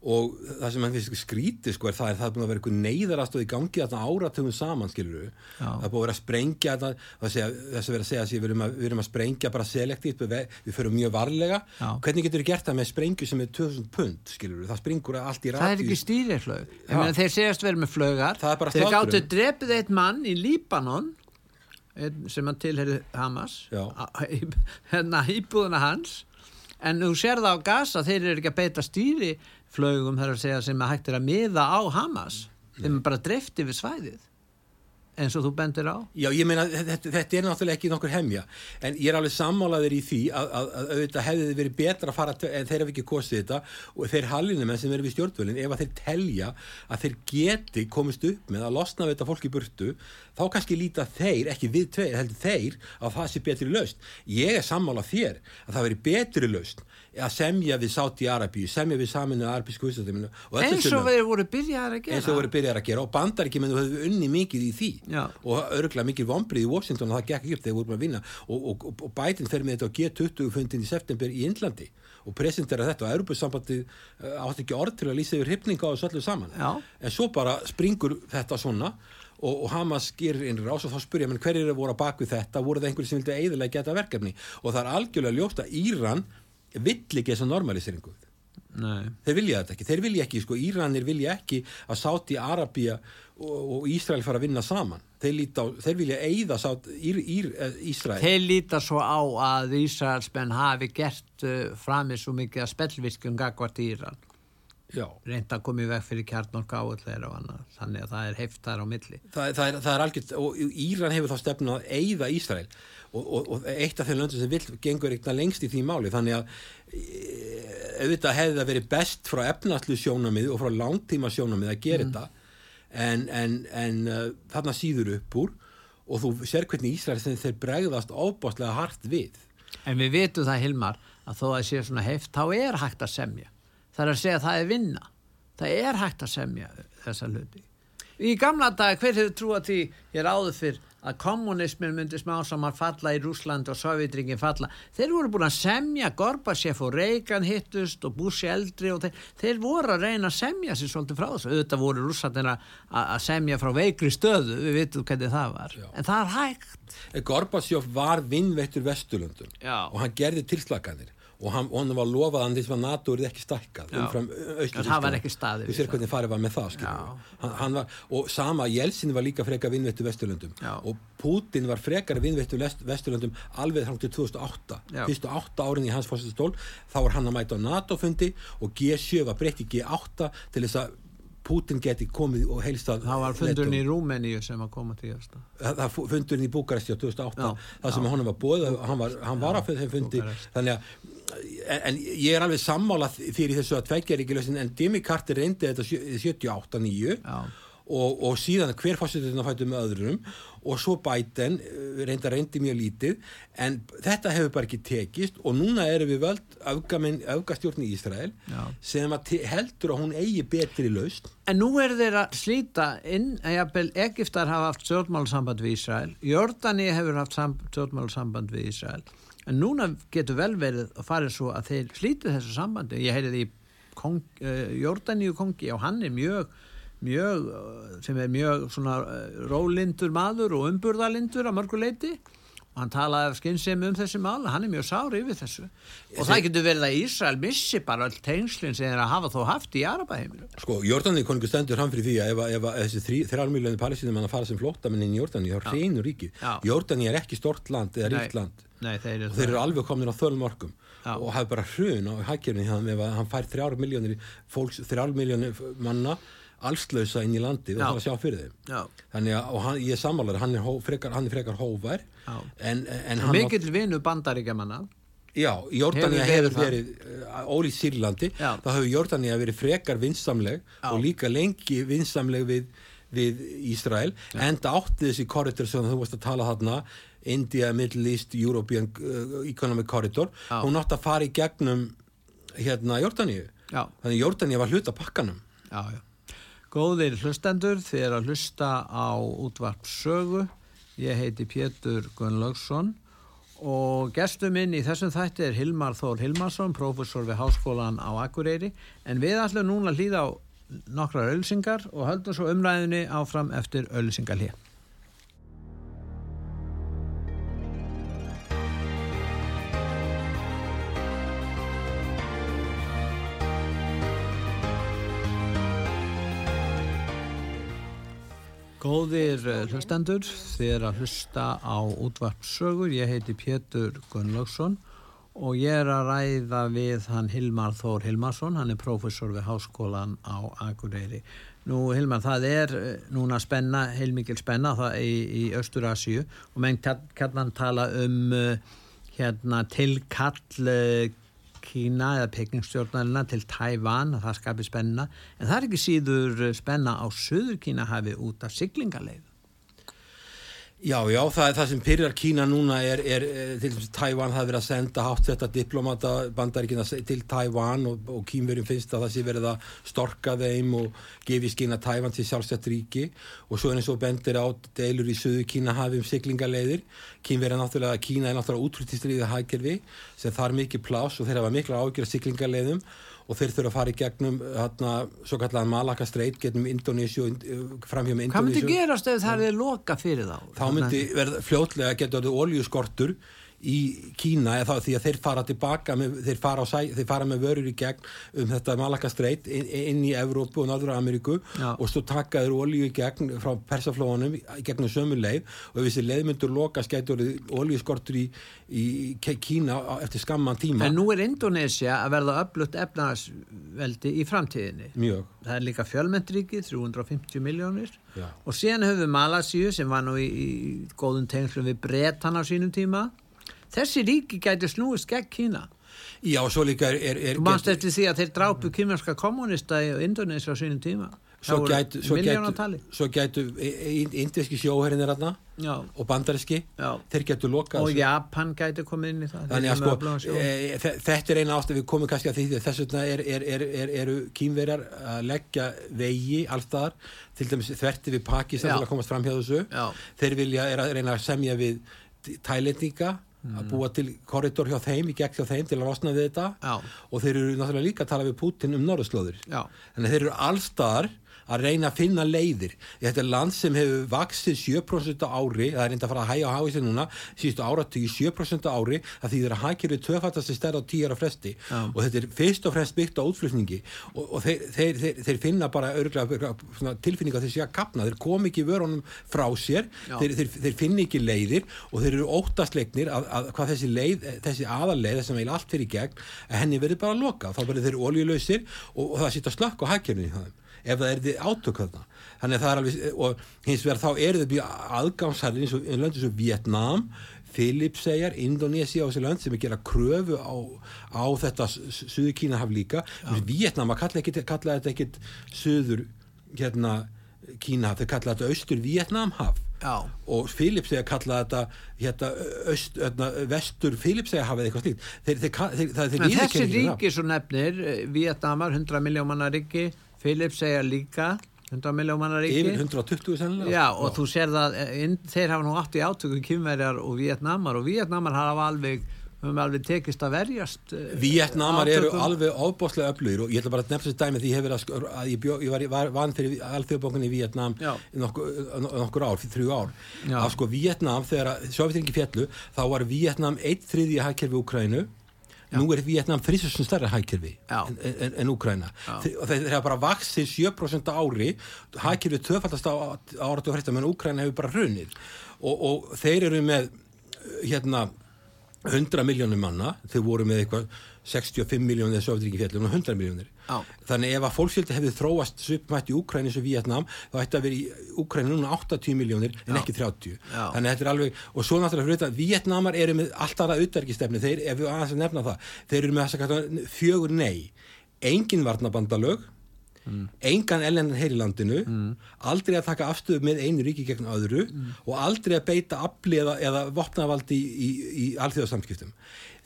Og það sem hann finnst skrítið sko er það er það er búin að vera einhver neyðarastóð í gangi þarna áratugum saman skilur Já. það er búin að vera að sprengja þess að vera að segja að við erum að, við erum að sprengja bara selektíft, við, við förum mjög varlega Já. hvernig getur þú gert það með sprengju sem er 2000 pund skilur það springur allt í Það er ekki stýriflög. Þeir segjast verið með flögar. Þeir gáttu drepið eitt mann í Líbanon sem hann tilherði Hamas hérna íbúðuna hans en þú sér það á Gaza þeir eru ekki að beita stýriflögum þar að segja sem að hægt er að miða á Hamas þeim er bara dreift yfir svæðið eins og þú bendir á? Já, ég meina, þetta, þetta er náttúrulega ekki nokkur hemja, en ég er alveg sammálaður í því að, að, að auðvitað hefði þið verið betra að fara, en þeir hafa ekki kostið þetta og þeir hallinumenn sem eru við stjórnvölinn ef að þeir telja að þeir geti komist upp með að losna við þetta fólk í burtu þá kannski líta þeir, ekki við tveir heldur þeir, að það sé betri laust ég er sammálað þér að það veri betri laust að semja við Sáti Arabíu, semja við saminu arabísku húsatöminu eins og við voru byrjaðar að gera. eins og voru byrjar að gera og bandar ekki menn þú hefðu unni mikið í því Já. og örgulega mikið vombrið í Washington og það gekk ekki upp þegar voru búin að vinna. Og, og, og, og Biden fer með þetta á G20 fundin í september í Indlandi og presentera þetta og Europasambandið uh, átti ekki orð til að lýsa yfir hyfninga á þessu öllu saman. Já. en svo bara springur þetta svona og, og Hamas gerir innri ás og þá spurja hverjir voru að bak við þetta? Voru það einhverjir sem vildi eiðilega geta verkefni? Og það er algjörlega ljóst að Íran vill ekki þessa normaliseringu. Nei. þeir vilja þetta ekki, þeir vilja ekki sko, Íranir vilja ekki að Sáti Arabía og, og Ísrael fara að vinna saman. Þeir, á, þeir vilja eigða eh, Ísrael. Þeir líta svo á að Ísraelsmenn hafi gert uh, framið svo mikið að spellvirkjum gagvart Íran Já. reynda að koma í veg fyrir kjarnorka áallega og annað, þannig að það er heift þar á milli. Það, það, er, það er algjört, og Íran hefur þá stefnu að eigða Ísrael. Og, og, og eitt af þeim löndur sem vil gengur eitthvað lengst í því máli, þannig að e, auðvitað hefði það verið best frá efnaslu sjónamið og frá langtíma sjónamið að gera þetta. En, en, en uh, þarna síður upp úr. Og þú sér hvernig Ísrael sem þeir bregðast óbáslega hart við. En við vitum það, Hilmar, að þó að það sé svona heift, þá er hægt að semja. Það er að segja að það er vinna. Það er hægt að semja þessa hluti. Í gamla dag, hver hefur trúið því, ég er áður fyrr, að kommunismin myndi smá samar falla í Rúsland og Sovjetringin falla. Þeir voru búin að semja, Gorbachev og Reagan hittust og Bush eldri og þeir, þeir voru að reyna að semja sér svolítið frá þessu. Auðvitað voru rússandina að semja frá veikri stöðu, við vitum hvernig það var. Já. En það er hægt. Gorbatsjóf var vinnveittur Vesturlundum Já. og hann gerði tilslaganir og hann, hann var lofað að hann þess að NATO er ekki stækkað umfram En það var ekki staðið Þú sér hvernig farið var með það hann, hann var, og sama Jelsin var líka frekar vinnveittur Vesturlundum Já. og Putin var frekar vinnveittur Vest- Vesturlundum alveg þrjum til 2008 Já. fyrstu átta árin í hans fórsetastól þá var hann að mæta á NATO-fundi og G7 var breytt í G8 til þess að Putin geti komið og heilstað Það var fundurinn í Rúmeníu sem að koma til það það fu- fundurinn í Búkaresti á 2008 Já, það sem honum var bóð hann var, hann var á þeim fundi. Að en, ég er alveg sammála fyrir þessu að tveggjaríkilösin en Jimmy Carter reyndi þetta sjö- 78-9 Já. og, og síðan hver fórsetina fættu með öðrum og svo Biden eh, reynda reyndi mjög lítið en þetta hefur bara ekki tekist og núna erum við völd öfgastjórn í Ísrael Já. sem að heldur að hún eigi betri laust En nú er þeir að slíta inn að jafnvel Egiptar hafa haft stjórnmálusamband við Ísrael, Jordani hefur haft sam- stjórnmálusamband við Ísrael, en núna getur vel verið að fara svo að þeir slíti þessu sambandi. Ég heyrði í kong, uh, Jordaníu kongi og hann er mjög, mjög, sem er mjög svona uh, rólindur maður og umburðalindur að mörgu leiti og hann talaði af skynsemi um þessi mál hann er mjög sári yfir þessu og það getur verið að Ísrael missi bara all tengslinn sem þeir að hafa þó haft í Arabaheiminu. Sko, Jordani konungur stendur hann fyrir því að ef, ef, að þessi þrjálmiljónu palestinum hann að fara sem flóttamenn inn í Jordani, þá hreinu ríkið. Já. Jordani er ekki stort land eða ríkt land Nei, þeir eru og þeir eru alveg komin á þölmorkum Já. og hafa bara hrun á hækjörni hann ef að hann fær miljónir manna allslausa inn í landið og Já. það að sjá fyrir þeim. Já. Þannig að, og hann, ég sammálar, hann er, hann er frekar hóvær Já. en, en mikill vinnu bandaríkjamanna Já, Jordania Hefur hefur verið uh, ólíkt Sýrlandi, Já. þá hefur Jordania verið frekar vinsamleg Já. og líka lengi vinsamleg við, við Ísrael, enda átti þessi korritor sem þú varst að tala þarna, India, Middle East, European uh, Economic Corridor, Já. hún átti að fara í gegnum hérna. Já. Þannig Jordania var hluta pakkanum. Já, já. Góðir hlustendur, þið er að hlusta á útvarp sögu. Ég heiti Pétur Gunnlaugsson og gestur minn í þessum þætti er Hilmar Þór Hilmarsson, prófessor við Háskólan á Akureyri. En við ætlum núna að hlýða á nokkrar ölsingar og höldum svo umræðinni áfram eftir ölsingarlið. Góðir eh, hlustendur, þið er að hlusta á útvarpsögur. Ég heiti Pétur Gunnlaugsson og ég er að ræða við hann Hilmar Þór Hilmarsson, hann er prófessor við Háskólan á Akureyri. Nú Hilmar, það er eh, núna spenna, heilmikil spenna það í, í Östur-Asíu og menn kannan tala um uh, hérna tilkall Kína eða pekingstjórnarina til Tævan að það skapi spenna. En það er ekki síður spenna á Suður Kína hafi út af siglingaleið Já, já, það er það sem pyrjar Kína núna er, er, er til dæmis Tævan það er verið að senda hátt þetta diplomata bandaríkina til Tævan og, og Kínverjum finnst að það sé verið að storka þeim og gefi skina Tævan til sjálfstætt ríki. Og svo er eins og bendir á deilur í söðu Kína hafi um siglingaleiðir. Kínverja náttúrulega, Kína er náttúrulega útrúttistriðið hagkerfi sem þar mikið plás og þeir hafa mikla ágjör siglingaleiðum og þeir þurfa að fara í gegnum hérna, svo kallan Malaka Strait gegnum Indonési og framhjá með Hvað myndi gerast ef það er loka fyrir þá? þá myndi verða fljótlega geta orðið oljuskortur í Kína eða því að þeir fara tilbaka með, þeir, fara á, sæ- þeir fara með vörur í gegn um þetta Malaka Strait inn, inn í Evrópu og Norður Ameríku Já. og svo taka þeir olíu í gegn frá persaflóðunum í gegnum sömu leið og ef þessi leið myndur loka skætur olíuskortur í, í Kína eftir skamman tíma En nú er Indonesia að verða öflutt efnaðsveldi í framtíðinni. mjög Það er líka fjölmendriki, 350 miljónir Já. og síðan höfum við Malasíu sem var nú í, í góðum tengslum við Bretan á sínum tíma. Þessi ríki gæti snúist gegn Kína. Já, svo líka er, er, er Þú manst eftir því að þeir drápu kýmjarska kommunista í Indonesia á sínum tíma. svo gætu, svo gætu, svo gætu indiski sjóherrinir þarna Já, og bandariski, Já. þeir gætu lokað og. Japan gæti komið inn í það. Þannig að sko, öflugan sjó. e, þe- þetta er eina ástæð við komum kannski að því að þess vegna er, er, er, er, eru kýmverjar að leggja vegi allstaðar, til dæmis þverti við Pakistan til að komast fram hjá þessu Já. þeir vilja, er að reyna að semja við tælendinga Mm. að búa til korridor hjá þeim, í gegn hjá þeim til að losna við þetta Já. og þeir eru náttúrulega líka að tala við Putin um norðurslóður Já. þannig að þeir eru allstaðar að reyna að finna leiðir. Þetta er land sem hefur vaksið 7% á ári það er reynda að fara að hægja á sér núna síðustu áratögi 7% á ári að því þeir eru að hækja við tvöfattast í stærð á 10 ára fresti. Já. og þetta er fyrst og fremst byggt á útflutningi. Og, og þeir, þeir, þeir, þeir finna bara örgulega tilfinninga sé að kapna þeir kom ekki vörunum frá sér. Já. þeir, þeir, þeir finna ekki leiðir og þeir eru óttastleiknir að, að hvað þessi leið þessi aðarleið, þess að meil allt fyrir í gegn henni verður bara að loka, þá verður þeir oljulausir og, og það sýtt að slökk á hækjörnum í það ef það er því átök þarna. Þannig að það er alveg, og hins vegar þá eru þau mjög aðgámsælir eins og lönd eins og Vietnam, Filipseyjar Indonesia og þessi lönd sem er gera kröfu á, á þetta Suður Kína haf líka, að kalla, ekkit, kalla þetta ekkit Suður hérna Kína haf, þau kalla þetta Austur Vietnam haf Já. og Filipseyja kalla þetta hérna, öst, öðna, vestur Filipseyja hafið eitthvað slíkt. Þeir, þeir, þeir, þessi ríki svo nefnir, eh, Vietnamar, 100 miljómanna ríki, Philips segja líka, 100 miljómanna ríki. yfir 120 sennilega Já, og þú sér það, eh, inn, þeir hafa nú átt í átökum kymverjar og Vietnamar og Vietnamar hafa alveg, höfum alveg tekist að verjast. eh, Vietnamar eru alveg ofbáslega öflugir og ég ætla bara að nefna þessi dæmi því ég hef verið að, að ég, bjó, ég var, var vann fyrir alþjóðbókunni í Vietnam Já. í nokkur, nokkur ár, fyrir þrjú ár Já. að sko Vietnam, þegar Sovjetingi fjallu þá var Vietnam eitt þriðja hækkerfi Úkrænu nú er Vietnam þrísustum stærra hækkerfi Já. en, en, en og þeir hafa bara vaksið 7% á ári hækkerfi tvöfaldast á, áratu og frétta menn Úkræna hefur bara hrunið. Og, og þeir eru með hérna 100 miljónum manna, þau voru með eitthvað 65 miljónir eða Sovjetríki fjallum og 100 miljónir. Já. Þannig ef að fólksfjöldi hefði þróast svipmætt í Úkræni eins og Vietnam, þá ætti að vera í Úkræni núna 80 miljónir en Já. ekki 30. Já. Þannig þetta er alveg, og svo náttúrulega fyrir þetta, Vietnamar eru með alltaf aðra utverkistefni, þeir, ef við aðeins að nefna það, þeir eru með þess að kalla fjögur nei, engin varnabandalög, engan ellendan heyr í landinu aldrei að taka afstöðu með einu ríki gegn öðru og aldrei að beita afli eða, eða vopnavaldi í, í, í alþjóðasamskiptum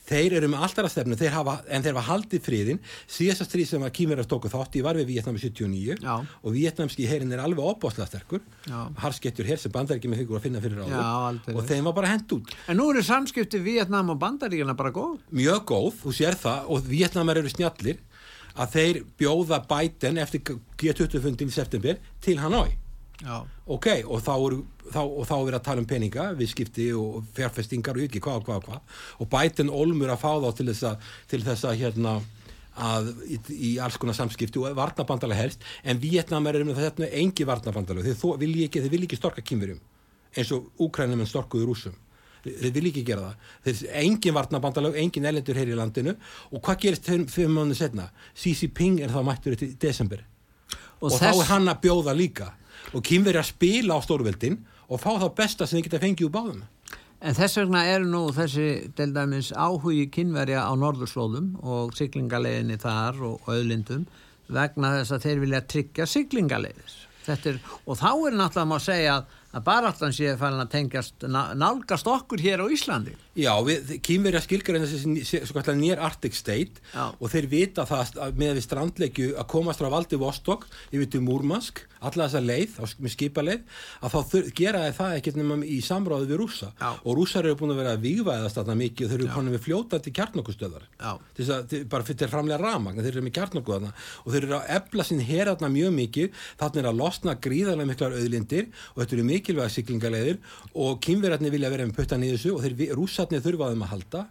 þeir eru með alltaf að stefnu þeir hafa, en þeir hafa haldið friðin síðasta stríð sem að kýmverðar tóku þátt í var við Vietnam í 79 Já. og vietnamski heyrin er alveg opbáslega sterkur Já. harsketjur hér sem bandar ekki með hugur að finna fyrir áður og þeim var bara hent út En nú eru samskipti Vietnam og Bandaríkina bara góð. mjög góð, þú sér það og Vietnamar eru snjallir að þeir bjóða Biden eftir G20 fundin í september til Hanoi Já. ok, og þá er, þá, og þá er að tala um peninga, viðskipti og fjárfestingar og ekki, hvað, hvað, hvað. Og Biden olmur að fá þá til þess að til þess að hérna að í, í alls konar samskipti og varnabandalega helst, en Vietnam er með þetta engi varnabandalega, þeir vilja ekki þeir vilja ekki storka kýmverjum, eins og Úkrænum en storkuður rúsum þeir vilja ekki gera það, þeir engin varnabandalega engin elendur hér í landinu. Og hvað gerist fyrir mánuðu setna Xi Jinping er þá mættur í desember. Og, þá er hann að bjóða líka og kýmverja að spila á stórveldin og fá það besta sem þið geta fengið úr báðum En þess vegna er nú þessi til dæmis áhugi kynverja á norðurslóðum og siglingaleiðinni þar og auðlindum vegna þess að þeir vilja tryggja siglingaleiðis. Er, og þá er náttúrulega má segja að, að barallan sé fælin að tengjast ná- nálgast okkur hér á Íslandi. Já, kýmverja skilgar en þessi kallar nýr Arctic State Já. og þeir vita það að með við strandleikju að komast frá Valdi Vostok yfir til Múrmansk, alla þessa leið með skipaleið, að þá gera þeir það ekkert nema í samráði við rússa. Já. og rússar eru búin að vera að vígvæðast þarna mikið og þeir eru konið með fljótandi kjarnokustöðar bara fyrir framlega ramagn þeir eru með kjarnoku þarna. Og þeir eru að ebla sín hér þarna mjög mikið, þarna er að losna gríðarlega miklar auðlindir og þetta eru mikilvæga og og rússarnir þurfaðum að halda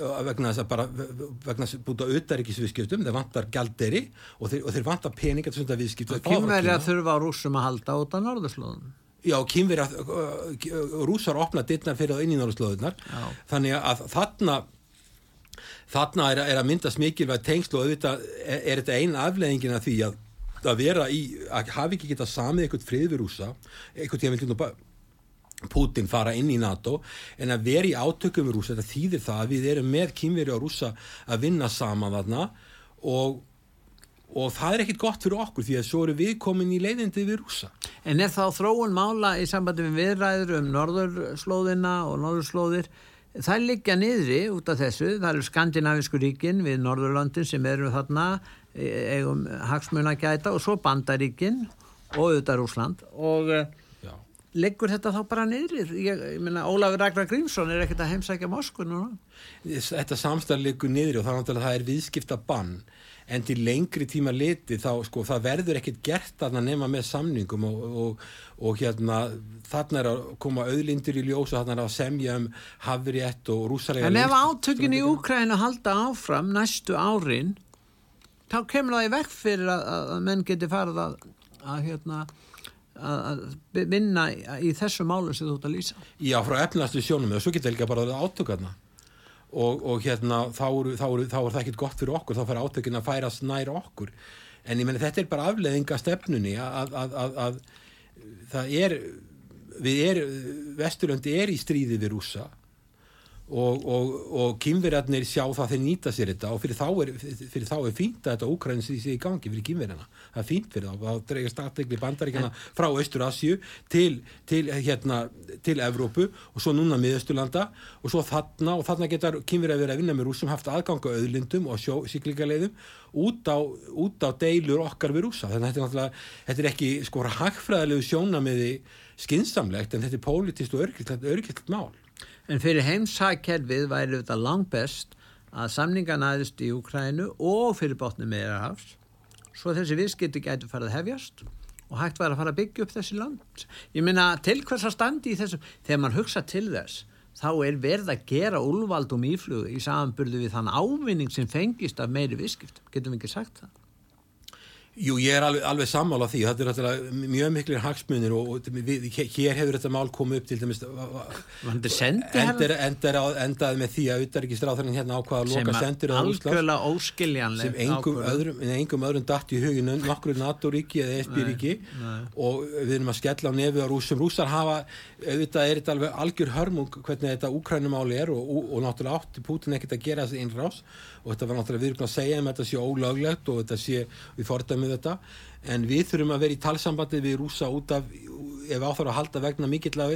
uh, vegna þess að bara vegna þess að búta auðaríkisviðskiptum þeir vantar galderi og þeir, og þeir vantar peninga til svona viðskiptum Kynverja þurfa á rússum að halda út á norðurslóðum. Já, kynverja rússar opna dittnar fyrir það inn í norðurslóðunar þannig að þarna þarna er, er að myndast mikilvæg tengslu og auðvitað er, er þetta eina afleðingin af því að að vera í, að hafi ekki getað samið eitthvað frið við rúsa eitthvað bara Putin fara inn í NATO en að vera í átökum við rúsa, þetta þýðir það að við erum með kynveri á rúsa að vinna saman þarna og, og það er ekkit gott fyrir okkur því að svo eru við komin í leiðindi við rúsa. En er þá þróun mála í sambandi við viðræður um norðurslóðina og norðurslóðir? Það liggja niðri út af þessu, það eru skandinavisku ríkin við Norðurlöndin sem eru þarna e, eigum hagsmunagæta og svo bandaríkin og auðvitað Rúsland og Já. liggur þetta þá bara niðri ég, ég meina Ólafur Ragnar Grímsson er ekkert að heimsækja Moskva núna Þetta samstæðar liggur niðri og þannig að það er viðskipta bann en til lengri tíma liti þá sko það verður ekkert gert að nema með samningum og, og, og hérna þarna er að koma auðlindir í ljós og þarna er að semja um hafriett og rúsalega En ef átökin í Úkræna halda áfram næstu árin þá kemur það í vekk fyrir að, að menn geti farið að, að hérna að vinna í þessu málu sem þú ert að lýsa? Já, frá efnastu sjónum svo getur líka bara átökarna og, og hérna þá er það ekkert gott fyrir okkur þá fær átökin að færast nær okkur. En ég menna þetta er bara afleðinga stefnunni að, að, að, að það er við er, Vesturlandi er í stríði við rúsa og, og, og kynverjarnir sjá það þeir nýta sér þetta og fyrir þá er, fyrir þá er fínt að þetta Úkrænins í sig í gangi fyrir kynverjarna það er fínt fyrir þá, þá dreigast aðtegli bandaríkjana frá Östur-Asju til, til, hérna, til Evrópu og svo núna miðausturlanda. Og svo þarna og þarna getur kynverjar verið að vinna með rúsum haft aðganga auðlindum og síklingaleiðum út á, út á deilur okkar við rúsa þannig að þetta er, þetta er ekki sko hagfræðilegu sjónamiði skinsamlegt en þetta er pólitist og örgilt mál En fyrir heimsækkerfið væri þetta langt best að samninga næðist í Ukrænu og fyrir botni meðarhafs svo þessi viðskipti gætu farið að hefjast og hægt var að fara að byggja upp þessi land. Ég minna til hvers að standi í þessu, þegar mann hugsa til þess þá er verð að gera úlvaldum íflugu í samanburðu við þann ávinning sem fengist af meiri viðskipt. Getum við ekki sagt það? Jú, ég er alveg, alveg sammála því. Þetta er náttúrulega mjög miklir hagsmunir og, og við, hér hefur þetta mál komið upp til dæmis endaði enda endaði með því að auðverkistráðurinn hérna ákvaða að loka sendir á Úsland sem engum öðrum, engum öðrum datt í huginu nokkur NATO-ríki eða ESB-ríki og við erum að skella á nefi á rúsum rúsar hafa, auðvitað er þetta alveg algjör hörmung hvernig þetta úkrænumáli er og, og, og náttúrulega átti Putin ekkert að gera þessi innrás og þetta var náttúrulega við erum að segja um þetta sé ólöglegt og þetta sé við fordæmið þetta en við þurfum að vera í talsambandi við rúsa út af ef áþára að halda vegna mikill af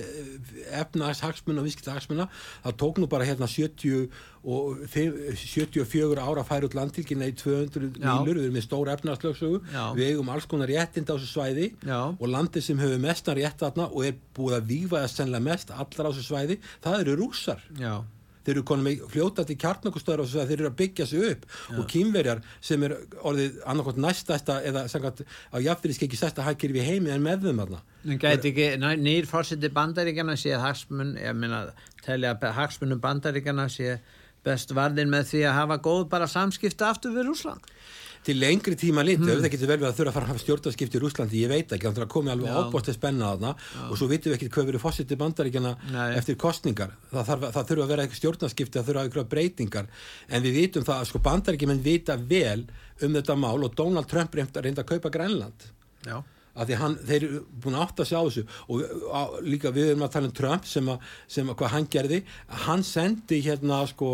efnahagshagsmunna og viðskiptahagsmunna það tók nú bara hérna 70 og 74 ára að færa út landtilkynna í 200 mílur. Við erum með stóra efnahagslöksögu við eigum alls konar réttind á þessu svæði Já. og landið sem hefur mestan rétt aðna og er búið að vývaða sennilega mest allar á þessu svæði, það eru rúsar Já þeir eru konum með fljótandi kjarnakustöður og þeir eru að byggja sig upp Já. og kýmverjar sem er orðið annarkot næstæsta eða sangat á jafnverðisk ekki stæsta hækir við heimi en með þeim aðna. En gæti ekki nýr fórsiti bandaríkjana sé hagsmun, ég meina telja að hagsmunum bandaríkjana sé best varðin með því að hafa góð bara samskipta aftur við Rúsland? Til lengri tíma liti, mm. það getur vel við að þurfa að fara að stjórnarskipti í Rúslandi, ég veit ekki, þannig að komi alveg ábúst til spenna það og svo vitum við ekki hvað verið fósitt í bandaríkjana eftir kostningar, það, þarf, það þurfa að vera eitthvað stjórnarskipti, það þurfa að vera breytingar. En við vitum það að sko bandaríkjumenn vita vel um þetta mál og Donald Trump reynda að kaupa Grænland. Já. Að því hann, þeir eru búin að átta sig á þessu. Og á, líka við erum að tala um Trump sem að, sem að hvað hann gerði. Hann sendi hérna sko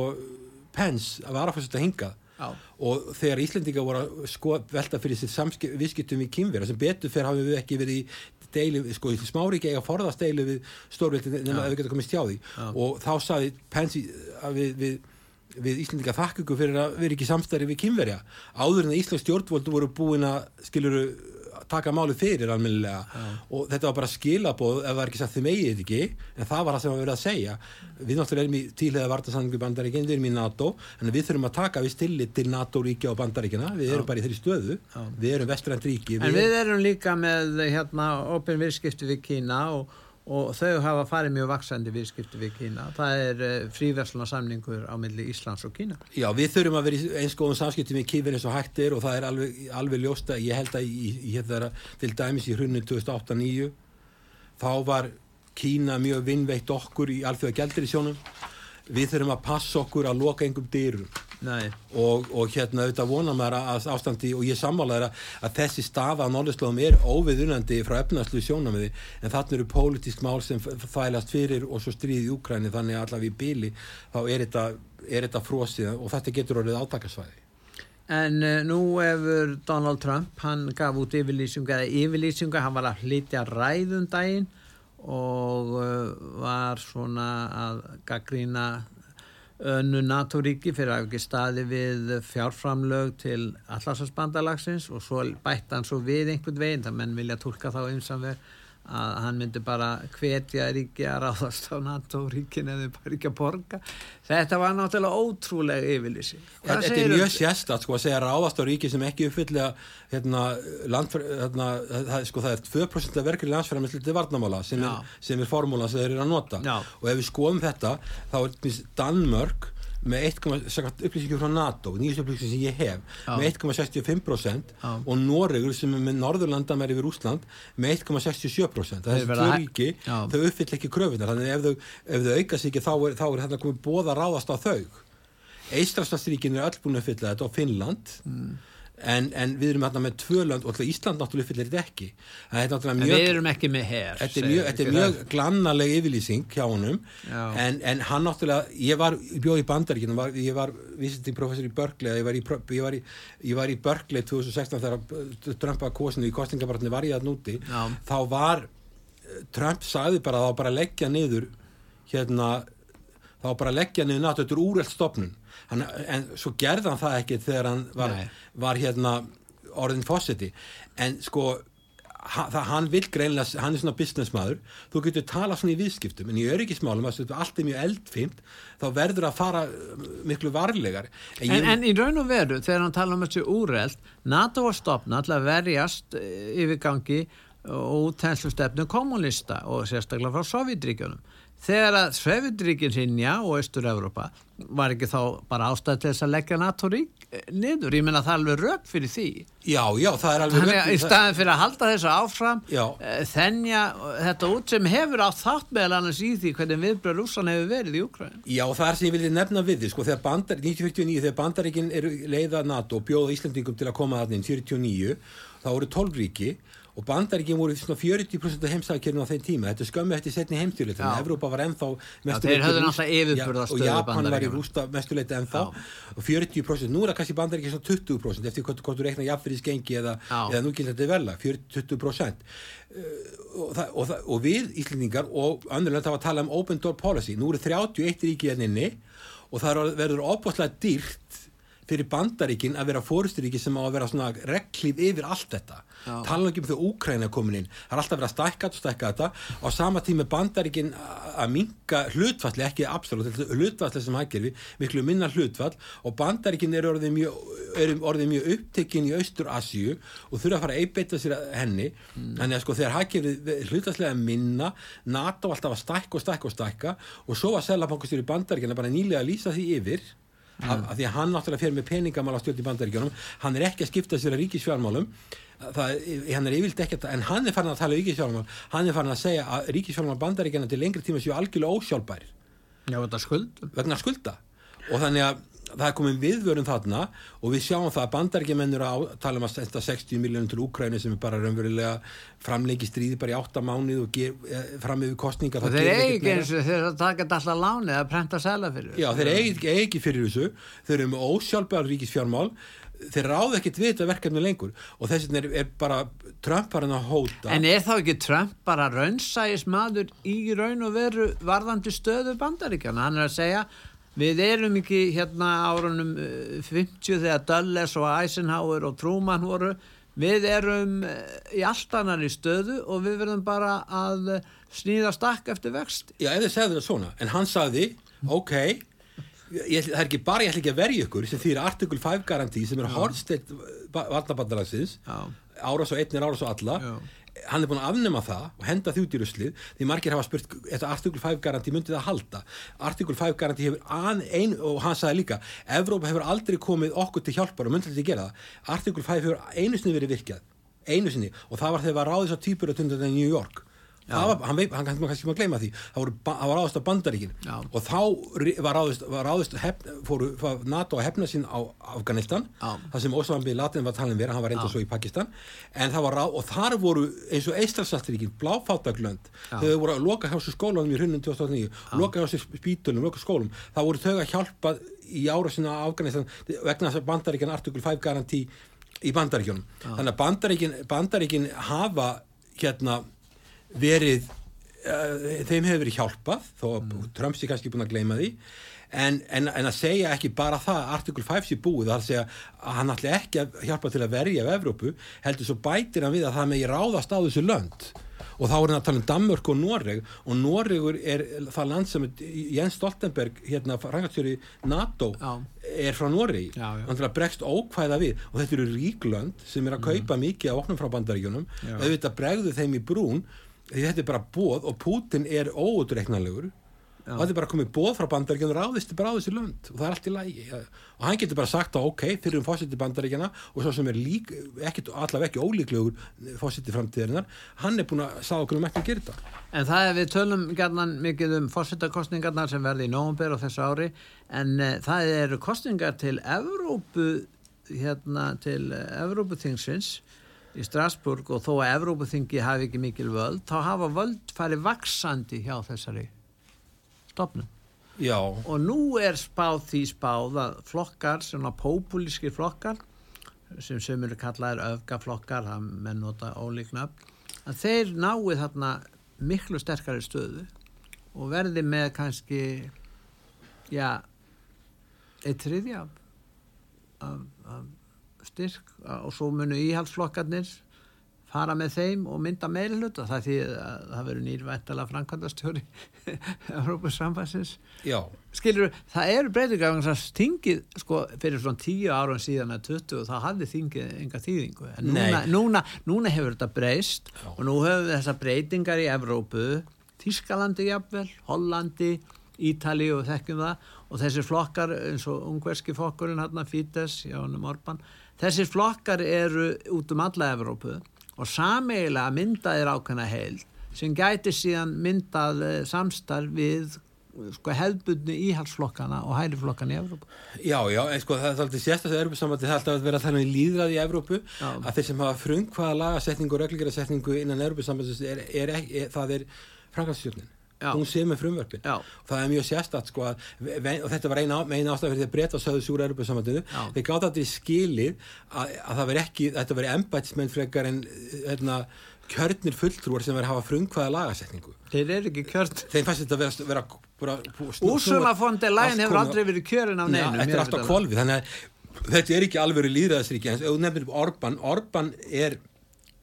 Pence að vara fyrst að hingað Já. og þegar Íslendinga voru að sko velta fyrir sér viðskiptum í kynvera sem betur fyrir hafum við ekki verið í deilu, sko í smáríki eiga forðast deilu við stórveldi nema að við getum komist hjá því Já. og þá saði Pensi við, við, við Íslendinga þakkugu fyrir að vera ekki samstæri við kynverja áður en að Íslands stjórnvöldu voru búin að skiluru taka máli fyrir almennilega Já. og þetta var bara skilabóð ef það er ekki sagt þið megið ekki en það var það sem við verðum að segja við náttúrulega erum í tílega vartasanningu bandaríkinn við erum í NATO, en við þurfum að taka við stillit til NATO-ríkja og bandaríkina við erum Já. bara í þeirri stöðu, Já. við erum vestrænt ríki En við, erum líka með hérna opin virskipti við Kína og, og þau hafa farið mjög vaksandi viðskipti við Kína. Það er uh, fríversluna samningur á milli Íslands og Kína. Já, við þurfum að vera eins góðum samskipti með kýfin eins og hægt er og það er alveg, alveg ljósta, ég held að í, í, hérna, til dæmis í hrunni 2008-2009 þá var Kína mjög vinnveitt okkur í alþjóða gældir í sjónum við þurfum að passa okkur að loka engum dyrum. Og, og hérna auðvitað vona mér að ástandi og ég sammála að, að þessi stafa á norðurslóðum er óviðunandi frá efnarslu sjónamiði en þarna eru pólitísk mál sem þælast fyrir og svo stríði Úkræni þannig að allavega í bíli þá er þetta, er þetta frósið og þetta getur orðið átakasvæði. En uh, nú hefur Donald Trump, hann gaf út yfirlýsinga eða yfirlýsinga, hann var að flytja ræðum daginn og uh, var svona að gaggrína önnu NATO-ríki fyrir að ekki staði við fjárframlög til allarsvarsbandalagsins og svo bætt hann svo við einhvern veginn, það menn vilja tólka þá einsamverð að hann myndi bara hvetja ríki að ráðast á NATO-ríkin eða bara ekki að borga. Þetta var náttúrulega ótrúlega yfirlýsi Þetta er mjög sérstatt sko að segja ráðast á ríki sem ekki uppfyllega hérna, hérna, það, sko, það er 2% af verkefni landsfæramessli til varnamála sem er, sem er formúlan sem þeir eru að nota. Já. og ef við skoðum þetta þá er Danmörk með 1,6 upplýsingum frá NATO nýjast upplýsingum sem ég hef Já. með 1,65% og Noregur sem er með Norðurlanda með yfir Úsland með 1,67% það er þessi tvö ríki, þau uppfyll ekki kröfunar þannig ef þau, ef þau aukast ekki þá er, þá er hérna komið bóða ráðast á þau. Eistrastastríkin er öll búin að uppfylla þetta og Finnland. Mm en, en við erum hérna með tvöland og Ísland náttúrulega fyllir þetta ekki. En mjög, við erum ekki með hér þetta er mjög, þetta er mjög glannaleg yfirlýsing hjá honum. En, en hann náttúrulega, ég var bjóð í bandaríkinu ég var visiting professor í Berkeley ég var í, ég var í, ég var í Berkeley 2016 þegar Trump var kosinu í kostingabartinu var ég að núti Já. þá var Trump sagði bara þá bara leggja niður hérna þá bara leggja niður náttúrulega þetta er úreld stopnun hann, en svo gerði hann það ekki þegar hann var, var hérna orðin fósiti en sko hann, hann vil greinlega, hann er svona businessmaður. Þú getur tala svona í viðskiptum en í öryggismálum, allt er mjög eldfimt þá verður að fara uh, miklu varlegar. En, en, ég... en í raun og veru þegar hann tala um þessu úreld NATO var stopna alltaf verjast uh, yfirgangi og útenslu stefnu kommunista og sérstaklega frá Sovjetríkjunum þegar að Svefindríkin sinja og Östur-Európa var ekki þá bara ástæð til þess að leggja NATO-rík eh, niður, ég menna það er alveg rauk fyrir því. Já, já, það er alveg rauk Þannig að í staðin fyrir að halda þessu áfram já. Eh, þennja þetta út sem hefur átt þátt meðal annars í því hvernig viðbröð rússan hefur verið í Ukræn Já, það er sem ég vilja nefna við því, sko, þegar bandar 1949, þegar bandaríkin eru leiða NATO bjóða Íslandingum til að koma að þinn 49, þá voru 12 ríki og bandaríkjum voru svona 40% af heimsækjörnum á þeim tíma, þetta skömmu eftir setni heimstjóli þannig að Evrópa var ennþá ja, og Japan var í rústa mestuleiti ennþá. Já. og 40%, nú er það kannski bandaríkjum svona 20% eftir hvort þú reiknar jafnfyrirsgengi eða, eða nú gildir þetta vel 20% uh, og, það, og, það, og við Íslendingar og önnurlega það var að tala um open door policy. Nú eru 31 ríkið enninni og það verður opaslega dýrt fyrir bandaríkin að vera fórusturíki sem á að vera svona reglíf yfir allt þetta. Tala ekki um því að Úkræna komin inn. Það er alltaf verið að stækka þetta og stækka þetta. Á sama tíma bandaríkin að minga hlutfalli, ekki absolutt hlutfalli sem hægir við, miklu minna hlutfall. Og bandaríkin eru orðið mjög, orðið mjög upptekinn í Austur Asju og þurfa að fara að einbeita sér henni. Mm. þannig að sko þegar hægir við hlutfallega minna NATO alltaf að stækka og stækka og stækka. Og svo að Að af, af því að hann náttúrulega fer með peningamál á stjórn í bandaríkjónum hann er ekki að skipta sér að ríkisfjármálum. Það, hann er yfirlt ekkert en hann er farin að tala um ríkisfjármál. Hann er farin að segja að ríkisfjármál bandaríkjana til lengri tíma séu algjörlega ósjálfbær Já, vegna skulda. Og þannig að það er komin viðvörun þarna og við sjáum það að bandarækjumennur tala um að senda 60 miljónum til Úkræni sem er bara raunverulega framlengi stríði bara í 8 mánuð og eh, fram yfir kostningar og þeir eigi eins og þeir taka alltaf láni að prenta sæla fyrir já þeir eigi ekki fyrir þessu. Þeir eru með ósjálfbæðar ríkisfjármál. Þeir ráð ekki tvita verkefni lengur og þess vegna er, er bara Trump bara að hóta. En er þá ekki Trump bara raunsægis maður í raun og veru varðandi stöðu bandaríkjana hann er að segja Við erum ekki hérna árunum 50 eh, þegar Dulles og Eisenhower og Truman voru. Við erum eh, í allt annar í stöðu og við verðum bara að snýða stakk eftir vext. Já, ef þið segðu það svona. En hann sagði, ok, ég, það er ekki bara ég ætla ekki að verja ykkur sem þýr artikul 5 garantí sem er horfsteitt varnabandalansins, árás og einnir árás og alla. Já hann er búin að afnema það og henda því út í ruslið því margir hafa spurt, þetta artikul 5 garanti myndi það halda, artikul 5 garanti hefur ein, og hann sagði líka Evrópa hefur aldrei komið okkur til hjálpar og myndi þetta gera það, artikul 5 hefur einu sinni verið virkjað, einu sinni og það var þegar var ráðis á týpur og tundan í New York Var, hann, hann kannski maður gleyma því. Það, voru, var ráðist á bandaríkin. Já. og þá var ráðist, var ráðist hef, fóru NATO að hefna sín á Afganistan Já. það sem Osman B. Laden var talin verið, hann var reynda svo í Pakistan. En það var ráð og þar voru eins og Eistralsaltríkin, bláfáttaglönd þau voru að loka hjá sér skólanum í hrunum 2009 loka hjá sér spítulum, loka skólum. Það voru þau að hjálpa í ára sína á Afganistan vegna þess að bandaríkin artikul 5 garantí í bandaríkjunum. Þannig að bandaríkin, bandaríkin hafa hérna verið uh, þeim hefur verið hjálpað þó mm. Trump sé kannski búin að gleyma því. En, en, en að segja ekki bara það artikul 5 sé búið þar að segja að hann ætli ekki að hjálpa til að verja af Evrópu heldur svo bætir hann við að það megi ráðast á þessu lönd. Og þá er hann að tala um Danmörk og Noreg og Noregur er það land sem Jens Stoltenberg, hérna frangatstjóri NATO, já. er frá Noregi. Þannig að bregst ókvæða við. Og þetta eru ríklönd sem er að kaupa mm. mikið á oknum frá bandaríkjunum. Auðvitað bregðu þeim í brún því þetta er bara bóð og Putin er óutreiknanlegur og þetta er bara komið bóð frá bandaríkjana ráðist bara á þessi lönd og það er allt í lægi og hann getur bara sagt að ok, fyrir um fósiti bandaríkjana og svo sem er lík, ekki, allaveg ekki ólíklegur fósiti framtíðarinnar hann er búin að sá okkur um ekki að gera þetta. En það er við tölum gerðan mikið um fósitakostningarnar sem verði í nógumber og þessu ári en uh, það eru kostningar til Evrópu hérna til Evrópu þingsins í Strasburg og þó að Evrópaþingi hafi ekki mikil völd, þá hafa völd farið vaksandi hjá þessari stopnum. Já. Og nú er spáð því spáð að flokkar, svona populíski flokkar, sem sömur kallaðir öfgaflokkar, það menn nota ólíkna, að þeir náið þarna miklu sterkari stöðu og verði með kannski, já, eitt þriðja af, af, af styrk og svo munu íhaldsflokkarnir fara með þeim og mynda meiri hlut og það því að það verður nýrvæntala framkvæmdastjóri Európa Samfansins skilur, það eru breytingar það stingið, sko, fyrir svona tíu árum síðan að 20 og það hafði þingið enga þýðingu, en núna, núna, núna hefur þetta breyst Já. og nú hefur þessar breytingar í Evrópu. Þískalandi jafnvel, Hollandi Ítali og þekkjum það. Og þessir flokkar eins og ungverski flokkurinn hérna Fítes, Jánum Orban Þessir flokkar eru út um alla Evrópu og sameigilega myndaðir ákveðna heil sem gæti síðan myndað eh, samstarf við sko, hefðbundni íhalsflokkana og hæliflokkana í Evrópu. Já, já, en sko það er alltaf sérstaklega Evrópu samvætti það alltaf að vera þannig líðrað í Evrópu já. að þeir sem hafa frumkvaða lagasetningu og reglíkjarasetningu innan Evrópu samvætti er, er, er, það er frangasstjórnin Já. hún með frumvörpin. Já. það er mjög sérstatt sko að, og þetta var eina, eina ástæð fyrir því að breyta og sögðu súra erupið samvættinu þeir gáði þetta í skilið að, að það veri ekki, þetta veri embætismenn frekar en hérna, kjörnir fulltrúar sem verið að hafa frumkvæða lagasetningu. Þeir eru ekki kjörn þeir fannst þetta að vera, vera von der Leyen hefur aldrei verið kjörn á neinu þetta er alltaf kvolvi þannig að þetta er ekki alveg líðræðisríki en ef þú nefnir Orban Orban er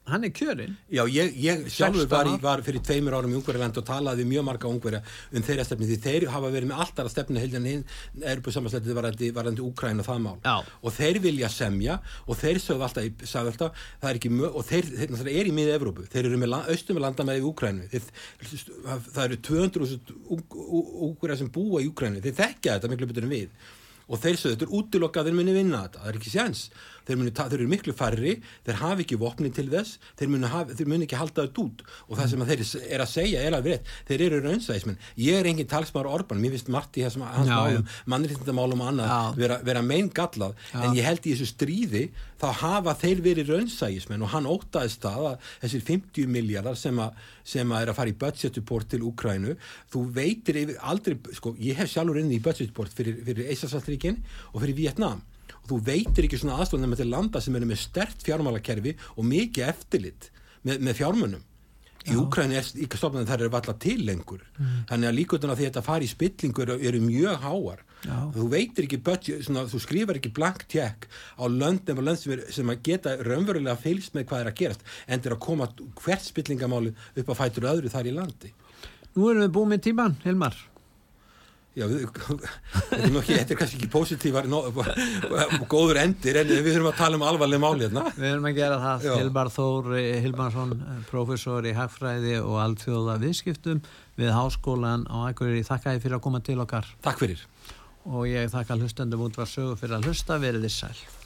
hann er kjörinn. Já, ég, ég sjálfur var, var fyrir tveimur árum í Ungverðarland og talaði mjög marga Ungverða um þeirra stefni því þeir hafa verið með alltaf að stefna heiljan hinn er búið samansleitið varandi Úkræna það mál. Já. og þeir vilja semja og þeir sögðu alltaf, sagðu alltaf það er ekki mjög, og þeir, þeir, þeir er í miða Evrópu. Þeir eru með austum með landamæði í Úkrænu það eru 200 Úkverða sem búa í Úkrænu þeir þekkja þetta miklu betur en við. Og þeir sögðu þetta er útilokkaður minni vinna þetta, það er ekki séns þeir, muni, þeir eru miklu færri, þeir hafi ekki vopni til þess, þeir muni, hafi, þeir muni ekki halda þetta út. Og það sem þeir er að segja er alveg rétt, þeir eru raunsæðismenn ég er engin talsmaður Orban, mér finnst margt í hans málum, mannriðtindamálum og annað vera, vera mein gallað, já. en ég held í þessu stríði, þá hafa þeir verið raunsæðismenn og hann ótaðist það að þessir 50 miljardar sem, sem að er að fara í budget support til Ukrænu, þú veitir aldrei, sko, ég hef sjálfur inn í budget support fyrir, fyrir Eisarsaltríkin og fyrir Vietnam og þú veitir ekki svona aðstofnum með til landa sem eru með stert fjármálakerfi og mikið eftirlit með, með fjármunum. Í Úkræni er ekki stofnum þar eru alltaf til lengur. Mm. þannig að líkvöldun að því að þetta fari í spillingu eru, eru mjög háar. Já. þú veitir ekki budget, svona, þú skrifar ekki blank tjekk á löndum og lönd sem, er, sem að geta raunverulega fylgst með hvað er að gerast en þeir að koma hvert spillingamáli upp á fætur öðru þar í landi. Nú erum við búið með tíman, Hilmar Já, við, ekki, þetta er kannski ekki positívar góður endir en við þurfum að tala um alvarleg máli hérna. Við erum að gera það, Já. Hilmar Þór eh, Hilmarsson, eh, prófessor í hagfræði og alltjóða viðskiptum við Háskólan á Akureyri. Þakka þið fyrir að koma til okkar Takk fyrir. og ég þakka hlustendum út var sögu fyrir að hlusta, verið þið sæl.